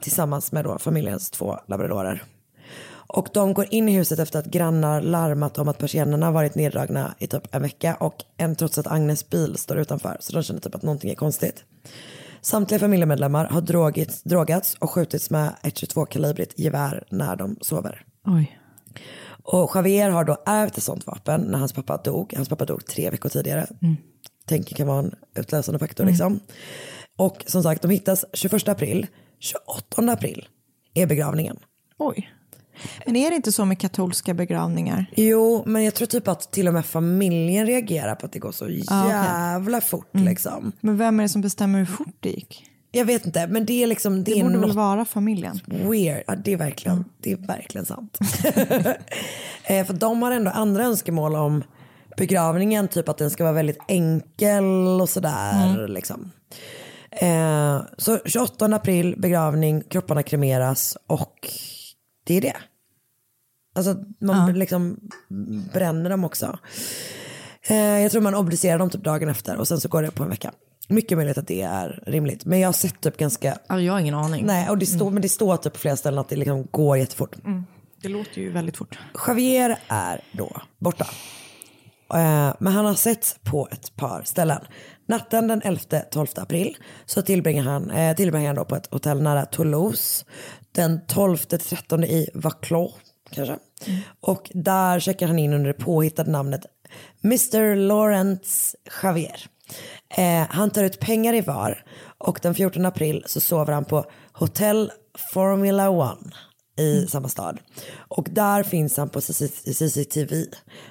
S6: Tillsammans med då familjens två labradorer. Och de går in i huset efter att grannar larmat om att persiennerna varit neddragna i typ en vecka och en trots att Agnes bil står utanför. Så de känner typ att någonting är konstigt. Samtliga familjemedlemmar har drogits, drogats och skjutits med ett 22-kalibrigt gevär när de sover.
S7: Oj.
S6: Och Javier har då ärvt ett sånt vapen när hans pappa dog. Hans pappa dog tre veckor tidigare.
S7: Mm.
S6: Tänker kan vara en utlösande faktor liksom. Och som sagt, de hittas 21 april. 28 april är begravningen.
S7: Oj. Men är det inte så med katolska begravningar?
S6: Jo, men jag tror typ att till och med familjen reagerar på att det går så
S7: Ah,
S6: jävla fort
S7: Mm.
S6: liksom.
S7: Men vem är det som bestämmer hur fort det gick?
S6: Jag vet inte, men det är liksom det,
S7: Det borde väl vara familjen?
S6: weird. Ja, det är verkligen, det är verkligen sant. eh, för de har ändå andra önskemål om begravningen, typ att den ska vara väldigt enkel och sådär.
S7: Mm.
S6: Liksom. Eh, så 28 april begravning, kropparna kremeras och det är det. Alltså man liksom bränner dem också. Eh, jag tror man obducerar dem typ dagen efter och sen så går det på en vecka. Mycket möjligt att det är rimligt. Men jag har sett typ ganska...
S7: jag har ingen aning.
S6: Nej, och det står, men det står typ på flera ställen att det liksom går jättefort.
S7: Mm. Det låter ju väldigt fort.
S6: Javier är då borta. Eh, Men han har sett på ett par ställen. Natten den 11-12 april så tillbringar han, eh, tillbringar han då på ett hotell nära Toulouse. Den 12-13 i Vaclaw kanske. Och där checkar han in under det påhittade namnet Mr. Lawrence Javier. Eh, han tar ut pengar i var och den 14 april så sover han på Hotel Formula One i samma stad. Och där finns han på CCTV.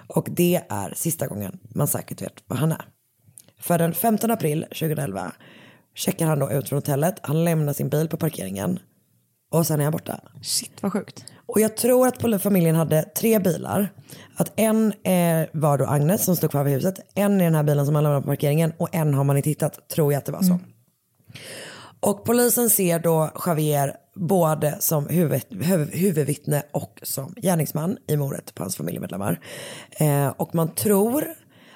S6: Och det är sista gången man säkert vet vad han är. För den 15 april 2011 checkar han då ut från hotellet. Han lämnar sin bil på parkeringen. Och sen är han borta.
S7: Shit vad sjukt.
S6: Och jag tror att familjen hade tre bilar. Att en eh, var då Agnes som stod kvar vid huset. En är den här bilen som han lämnade på parkeringen. Och en har man inte hittat. Tror jag att det var så. Och polisen ser då Javier både som huvud, huv, huvudvittne och som gärningsman i mordet på hans familjemedlemmar. Eh, och man tror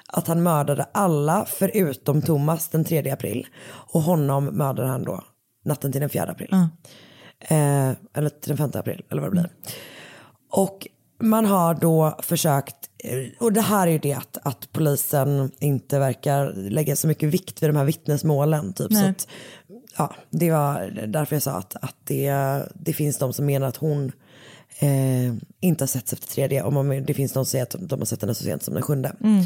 S6: att han mördade alla förutom Thomas den 3 april. Och honom mördade han då natten till den 4 april. Eh, eller den 5 april eller vad det blir. Och man har då försökt, eh, och det här är ju det att, att polisen inte verkar lägga så mycket vikt vid de här vittnesmålen. Typ, så att, ja, det var därför jag sa att, att det, det finns de som menar att hon eh, inte har setts efter tredje och man, det finns de som säger att de har sett henne så sent som den sjunde.
S7: Mm.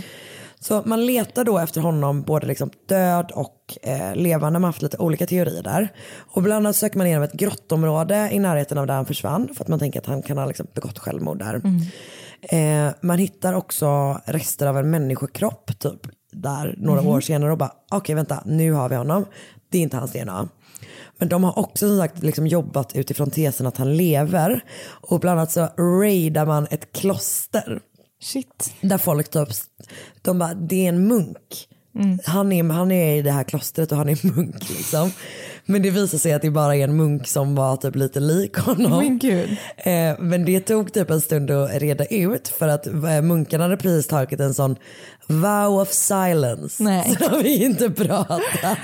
S6: Så man letar då efter honom både liksom död och eh, levande. Man har haft lite olika teorier där. Och bland annat söker man igenom ett grottområde i närheten av där han försvann. För att man tänker att han kan ha liksom begått självmord där. Eh, man hittar också rester av en människokropp typ där några
S7: Mhm.
S6: år senare och bara okej vänta nu har vi honom. Det är inte hans DNA. Men de har också som sagt liksom jobbat utifrån tesen att han lever. Och bland annat så raidar man ett kloster.
S7: Shit.
S6: Där folk typ, de bara, det är en munk.
S7: Mm.
S6: Han, är, han är i det här klostret och han är munk liksom. Men det visar sig att det bara är en munk som var typ lite lik honom.
S7: Men gud.
S6: Eh, men det tog typ en stund att reda ut för att eh, munkarna hade precis tagit en sån vow of silence.
S7: Nej.
S6: Så de vill inte prata.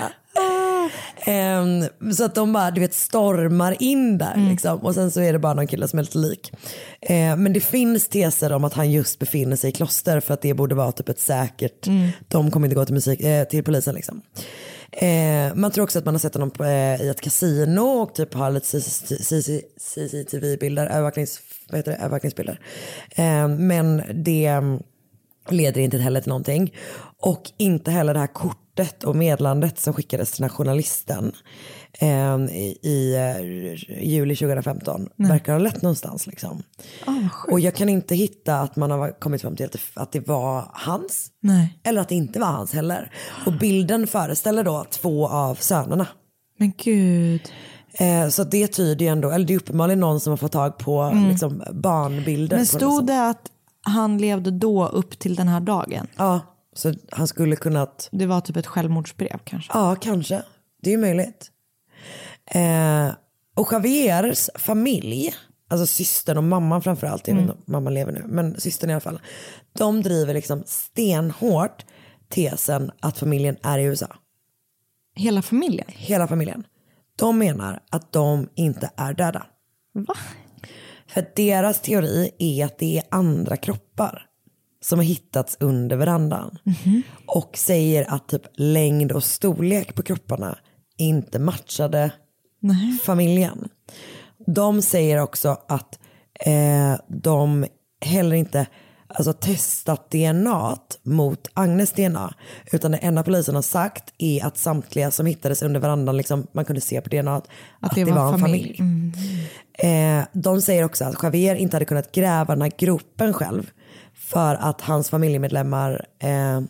S6: Ehm, så att de bara du vet, stormar in där liksom. och sen så är det bara någon kille som är lite lik. Eh, men det finns teser om att han just befinner sig i kloster för att det borde vara typ ett säkert,
S7: Mm.
S6: de kommer inte gå till, musik, eh, till polisen liksom. Eh, man tror också att man har sett honom på, eh, i ett kasino och typ har lite CCTV-bilder, övervaknings, vad heter det, övervakningsbilder. Men det leder inte heller till någonting. Och inte heller det här kortet och meddelandet som skickades till den här journalisten eh, i, i eh, juli 2015 verkar ha lett någonstans. Liksom. och jag kan inte hitta att man har kommit fram till att det, var hans.
S7: Nej.
S6: Eller att det inte var hans heller. Och bilden föreställer då två av sönerna.
S7: Men gud.
S6: Eh, så det tyder ju ändå, eller det är uppenbarligen någon som har fått tag på
S7: Mm.
S6: liksom, barnbilder.
S7: Men stod det att han levde då upp till den här dagen?
S6: Ja, så han skulle kunnat...
S7: Det var typ ett självmordsbrev kanske?
S6: Ja, kanske. Det är ju möjligt. Eh, och Javiers familj, alltså systern och mamman framförallt, om mamman lever nu, men systern i alla fall. De driver liksom stenhårt tesen att familjen är i USA.
S7: Hela familjen?
S6: Hela familjen. De menar att de inte är döda.
S7: Va?
S6: För deras teori är att det är andra kroppar som har hittats under verandan. Och säger att typ längd och storlek på kropparna inte matchade
S7: Nej.
S6: familjen. De säger också att eh, de heller inte alltså, testat DNA mot Agnes DNA. Utan det enda polisen har sagt är att samtliga som hittades under verandan, liksom, man kunde se på DNA att, att det, var, en familj.
S7: Mm.
S6: Eh, de säger också att Javier inte hade kunnat gräva den här gropen själv. För att hans familjemedlemmar, eh,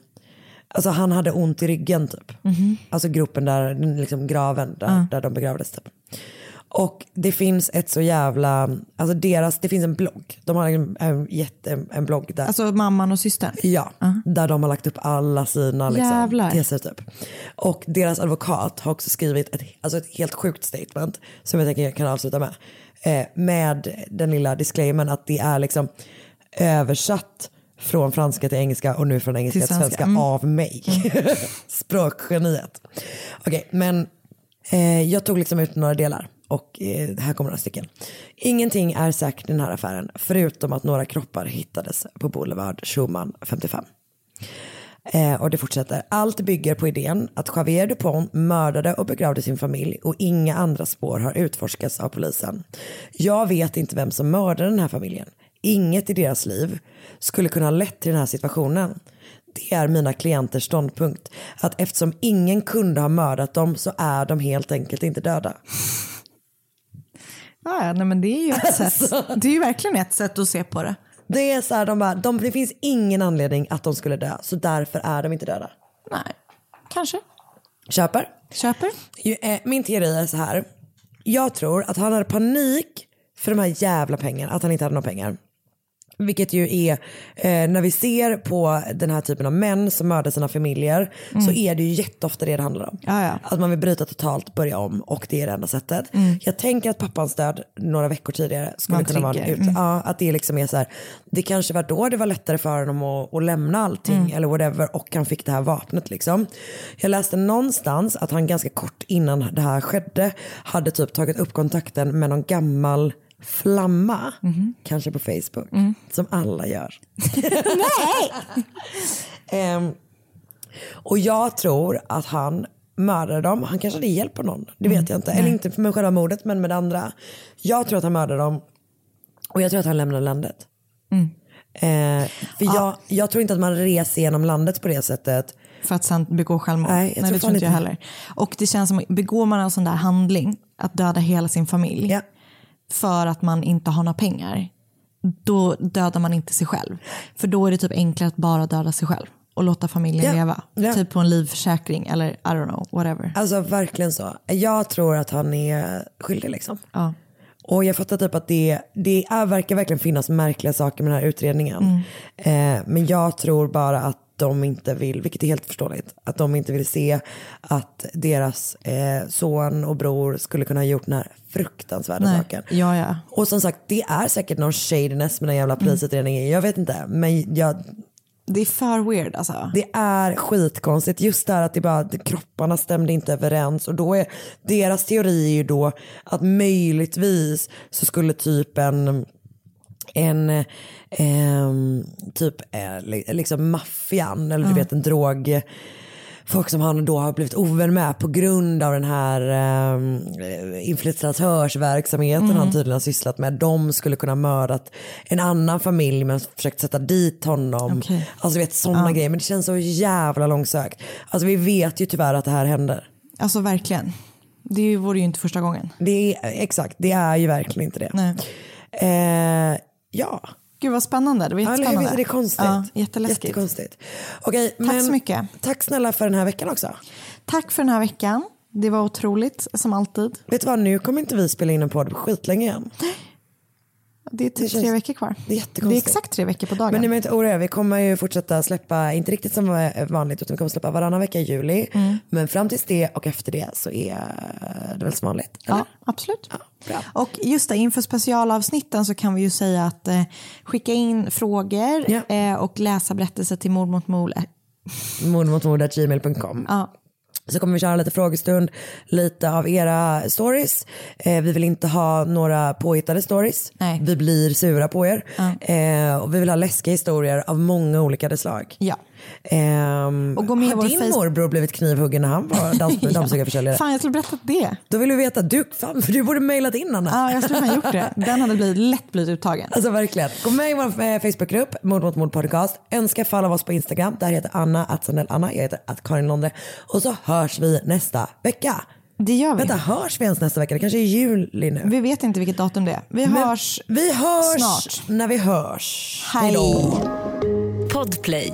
S6: alltså han hade ont i ryggen typ.
S7: Mhm.
S6: Alltså gropen där, liksom graven där,
S7: Ja.
S6: där de begravdes typ. Och det finns ett så jävla, alltså deras, det finns en blogg. De har en, en, jätte, en blogg där.
S7: Alltså mamman och systern?
S6: Ja, där de har lagt upp alla sina liksom, teser typ. Och deras advokat har också skrivit ett, alltså ett helt sjukt statement som jag tänker jag kan avsluta med. Eh, med den lilla disclaimern att det är liksom översatt från franska till engelska och nu från engelska
S7: Till
S6: till
S7: svenska.
S6: svenska
S7: Mm.
S6: av mig. Språkgeniet. Okej, men eh, jag tog liksom ut några delar och eh, här kommer några stycken. Ingenting är säkert i den här affären förutom att några kroppar hittades på Boulevard Schumann 55. Eh, och det fortsätter. Allt bygger på idén att Javier Dupont mördade och begravde sin familj och inga andra spår har utforskats av polisen. Jag vet inte vem som mördade den här familjen. Inget i deras liv skulle kunna ha lett till den här situationen. Det är mina klienters ståndpunkt. Att eftersom ingen kunde ha mördat dem så är de helt enkelt inte döda.
S7: Ja, nej, men det är ju ett sätt. Det är ju verkligen ett sätt att se på det.
S6: Det är så här, de bara, de, det finns ingen anledning att de skulle dö så därför är de inte döda.
S7: Nej, kanske.
S6: Köper.
S7: Köper.
S6: Eh, Min teori är så här. Jag tror att han hade panik för de här jävla pengarna, att han inte hade några pengar. Vilket ju är, eh, när vi ser på den här typen av män som mördar sina familjer så
S7: Mm.
S6: är det ju jätteofta det det handlar om.
S7: Ja, ja.
S6: Att man vill bryta totalt, börja om och det är det enda sättet.
S7: Mm.
S6: Jag tänker att pappans död några veckor tidigare skulle
S7: en
S6: kunna vara en ut,
S7: Mm.
S6: ja, att det liksom är så här, det kanske var då det var lättare för honom att, att lämna allting
S7: Mm.
S6: eller whatever och han fick det här vapnet liksom. Jag läste någonstans att han ganska kort innan det här skedde hade typ tagit upp kontakten med någon gammal flamma, kanske på Facebook, som alla gör. Ehm, och jag tror att han mördade dem. Han kanske hade hjälp av någon. Det vet jag inte. Eller inte med själva mordet men med det andra. Jag tror att han mördade dem. Och jag tror att han lämnade landet.
S7: Mm.
S6: Eh, för jag, jag tror inte att man reser genom landet på det sättet.
S7: För att sen begå självmord.
S6: Nej, jag tror
S7: det tror inte jag heller. Och det känns som, begår man en sån där handling, att döda hela sin familj, för att man inte har några pengar, då dödar man inte sig själv. För då är det typ enklare att bara döda sig själv och låta familjen
S6: Ja,
S7: leva.
S6: ja.
S7: Typ på en livförsäkring eller I don't know, whatever.
S6: Alltså verkligen så. Jag tror att han är skyldig liksom.
S7: Ja.
S6: Och jag fattar typ att det, det är, verkar verkligen finnas märkliga saker med den här utredningen.
S7: Mm.
S6: Eh, men jag tror bara att de inte vill, vilket är helt förståeligt, att de inte vill se att deras eh, son och bror skulle kunna ha gjort den här fruktansvärda
S7: Nej.
S6: saken.
S7: Ja, ja.
S6: Och som sagt, det är säkert någon shadiness med den jävla polisutredningen. Jag vet inte, men jag...
S7: Det är för weird alltså.
S6: Det är skitkonstigt. Just det här att det bara, kropparna stämde inte överens. Och då är deras teori är ju då att möjligtvis så skulle typ en en ehm, typ eh, li- liksom maffian eller du
S7: Ja.
S6: vet en drog folk som han då har blivit ovän med på grund av den här eh, infiltratörsverksamheten
S7: Mm.
S6: han tydligen har sysslat med. De skulle kunna mördat en annan familj men försökt sätta dit honom.
S7: Okej.
S6: Alltså vet sådana
S7: Ja.
S6: grejer. Men det känns så jävla långsökt. Alltså vi vet ju tyvärr att det här händer.
S7: Alltså verkligen. Det vore ju inte första gången.
S6: Det är, exakt, det är ju verkligen inte det.
S7: Nej.
S6: Eh, ja.
S7: Gud vad spännande. Det var
S6: Ja,
S7: jättespännande.
S6: Visst är det konstigt?
S7: Ja, jätteläskigt.
S6: Jättekonstigt. Okej,
S7: Tack
S6: men
S7: så mycket.
S6: Tack snälla för den här veckan också.
S7: Tack för den här veckan. Det var otroligt som alltid.
S6: Vet du vad, nu kommer inte vi spela in en podd på skitlänge igen.
S7: Det är typ
S6: känns-
S7: tre veckor kvar.
S6: Det är
S7: Det är
S6: jättekonstigt.
S7: exakt tre veckor på dagen.
S6: Men ni behöver inte oroa er, vi kommer ju fortsätta släppa, inte riktigt som vanligt, utan vi kommer släppa varannan vecka i juli.
S7: Mm.
S6: Men fram tills det och efter det så är det väl som vanligt? Eller?
S7: Ja, absolut. Och just det, inför specialavsnitten så kan vi ju säga att eh, skicka in frågor eh, och läsa berättelser till mord mot mord.
S6: Mord mot mord gmail.com.
S7: Ja.
S6: Så kommer vi köra lite frågestund, lite av era stories. Eh, vi vill inte ha några påhittade stories. Vi blir sura på er. Eh, och vi vill ha läskiga historier av många olika slag.
S7: Ja.
S6: Ehm,
S7: Och gå med i
S6: har din
S7: face-
S6: morbror blivit knivhuggen när han var dans- dammsugarförsäljare?
S7: Fan, jag skulle berättat det.
S6: Då vill vi veta, du, fan, för du borde mejlat in Anna.
S7: Ja, jag skulle fan gjort det. Den hade blivit, lätt blivit uttagen.
S6: Alltså verkligen. Gå med i vår eh, Facebookgrupp, Mord mot mord podcast. Önska falla av oss på Instagram. Där heter Anna, att Anna. Jag heter att Karin Londe. Och så hörs vi nästa vecka.
S7: Det gör vi.
S6: Vänta, hörs vi ens nästa vecka? Det kanske är juli nu.
S7: Vi vet inte vilket datum det är. Vi
S6: Men
S7: hörs
S6: Vi hörs
S7: snart.
S6: när vi hörs.
S7: Hej.
S6: då.
S8: Podplay.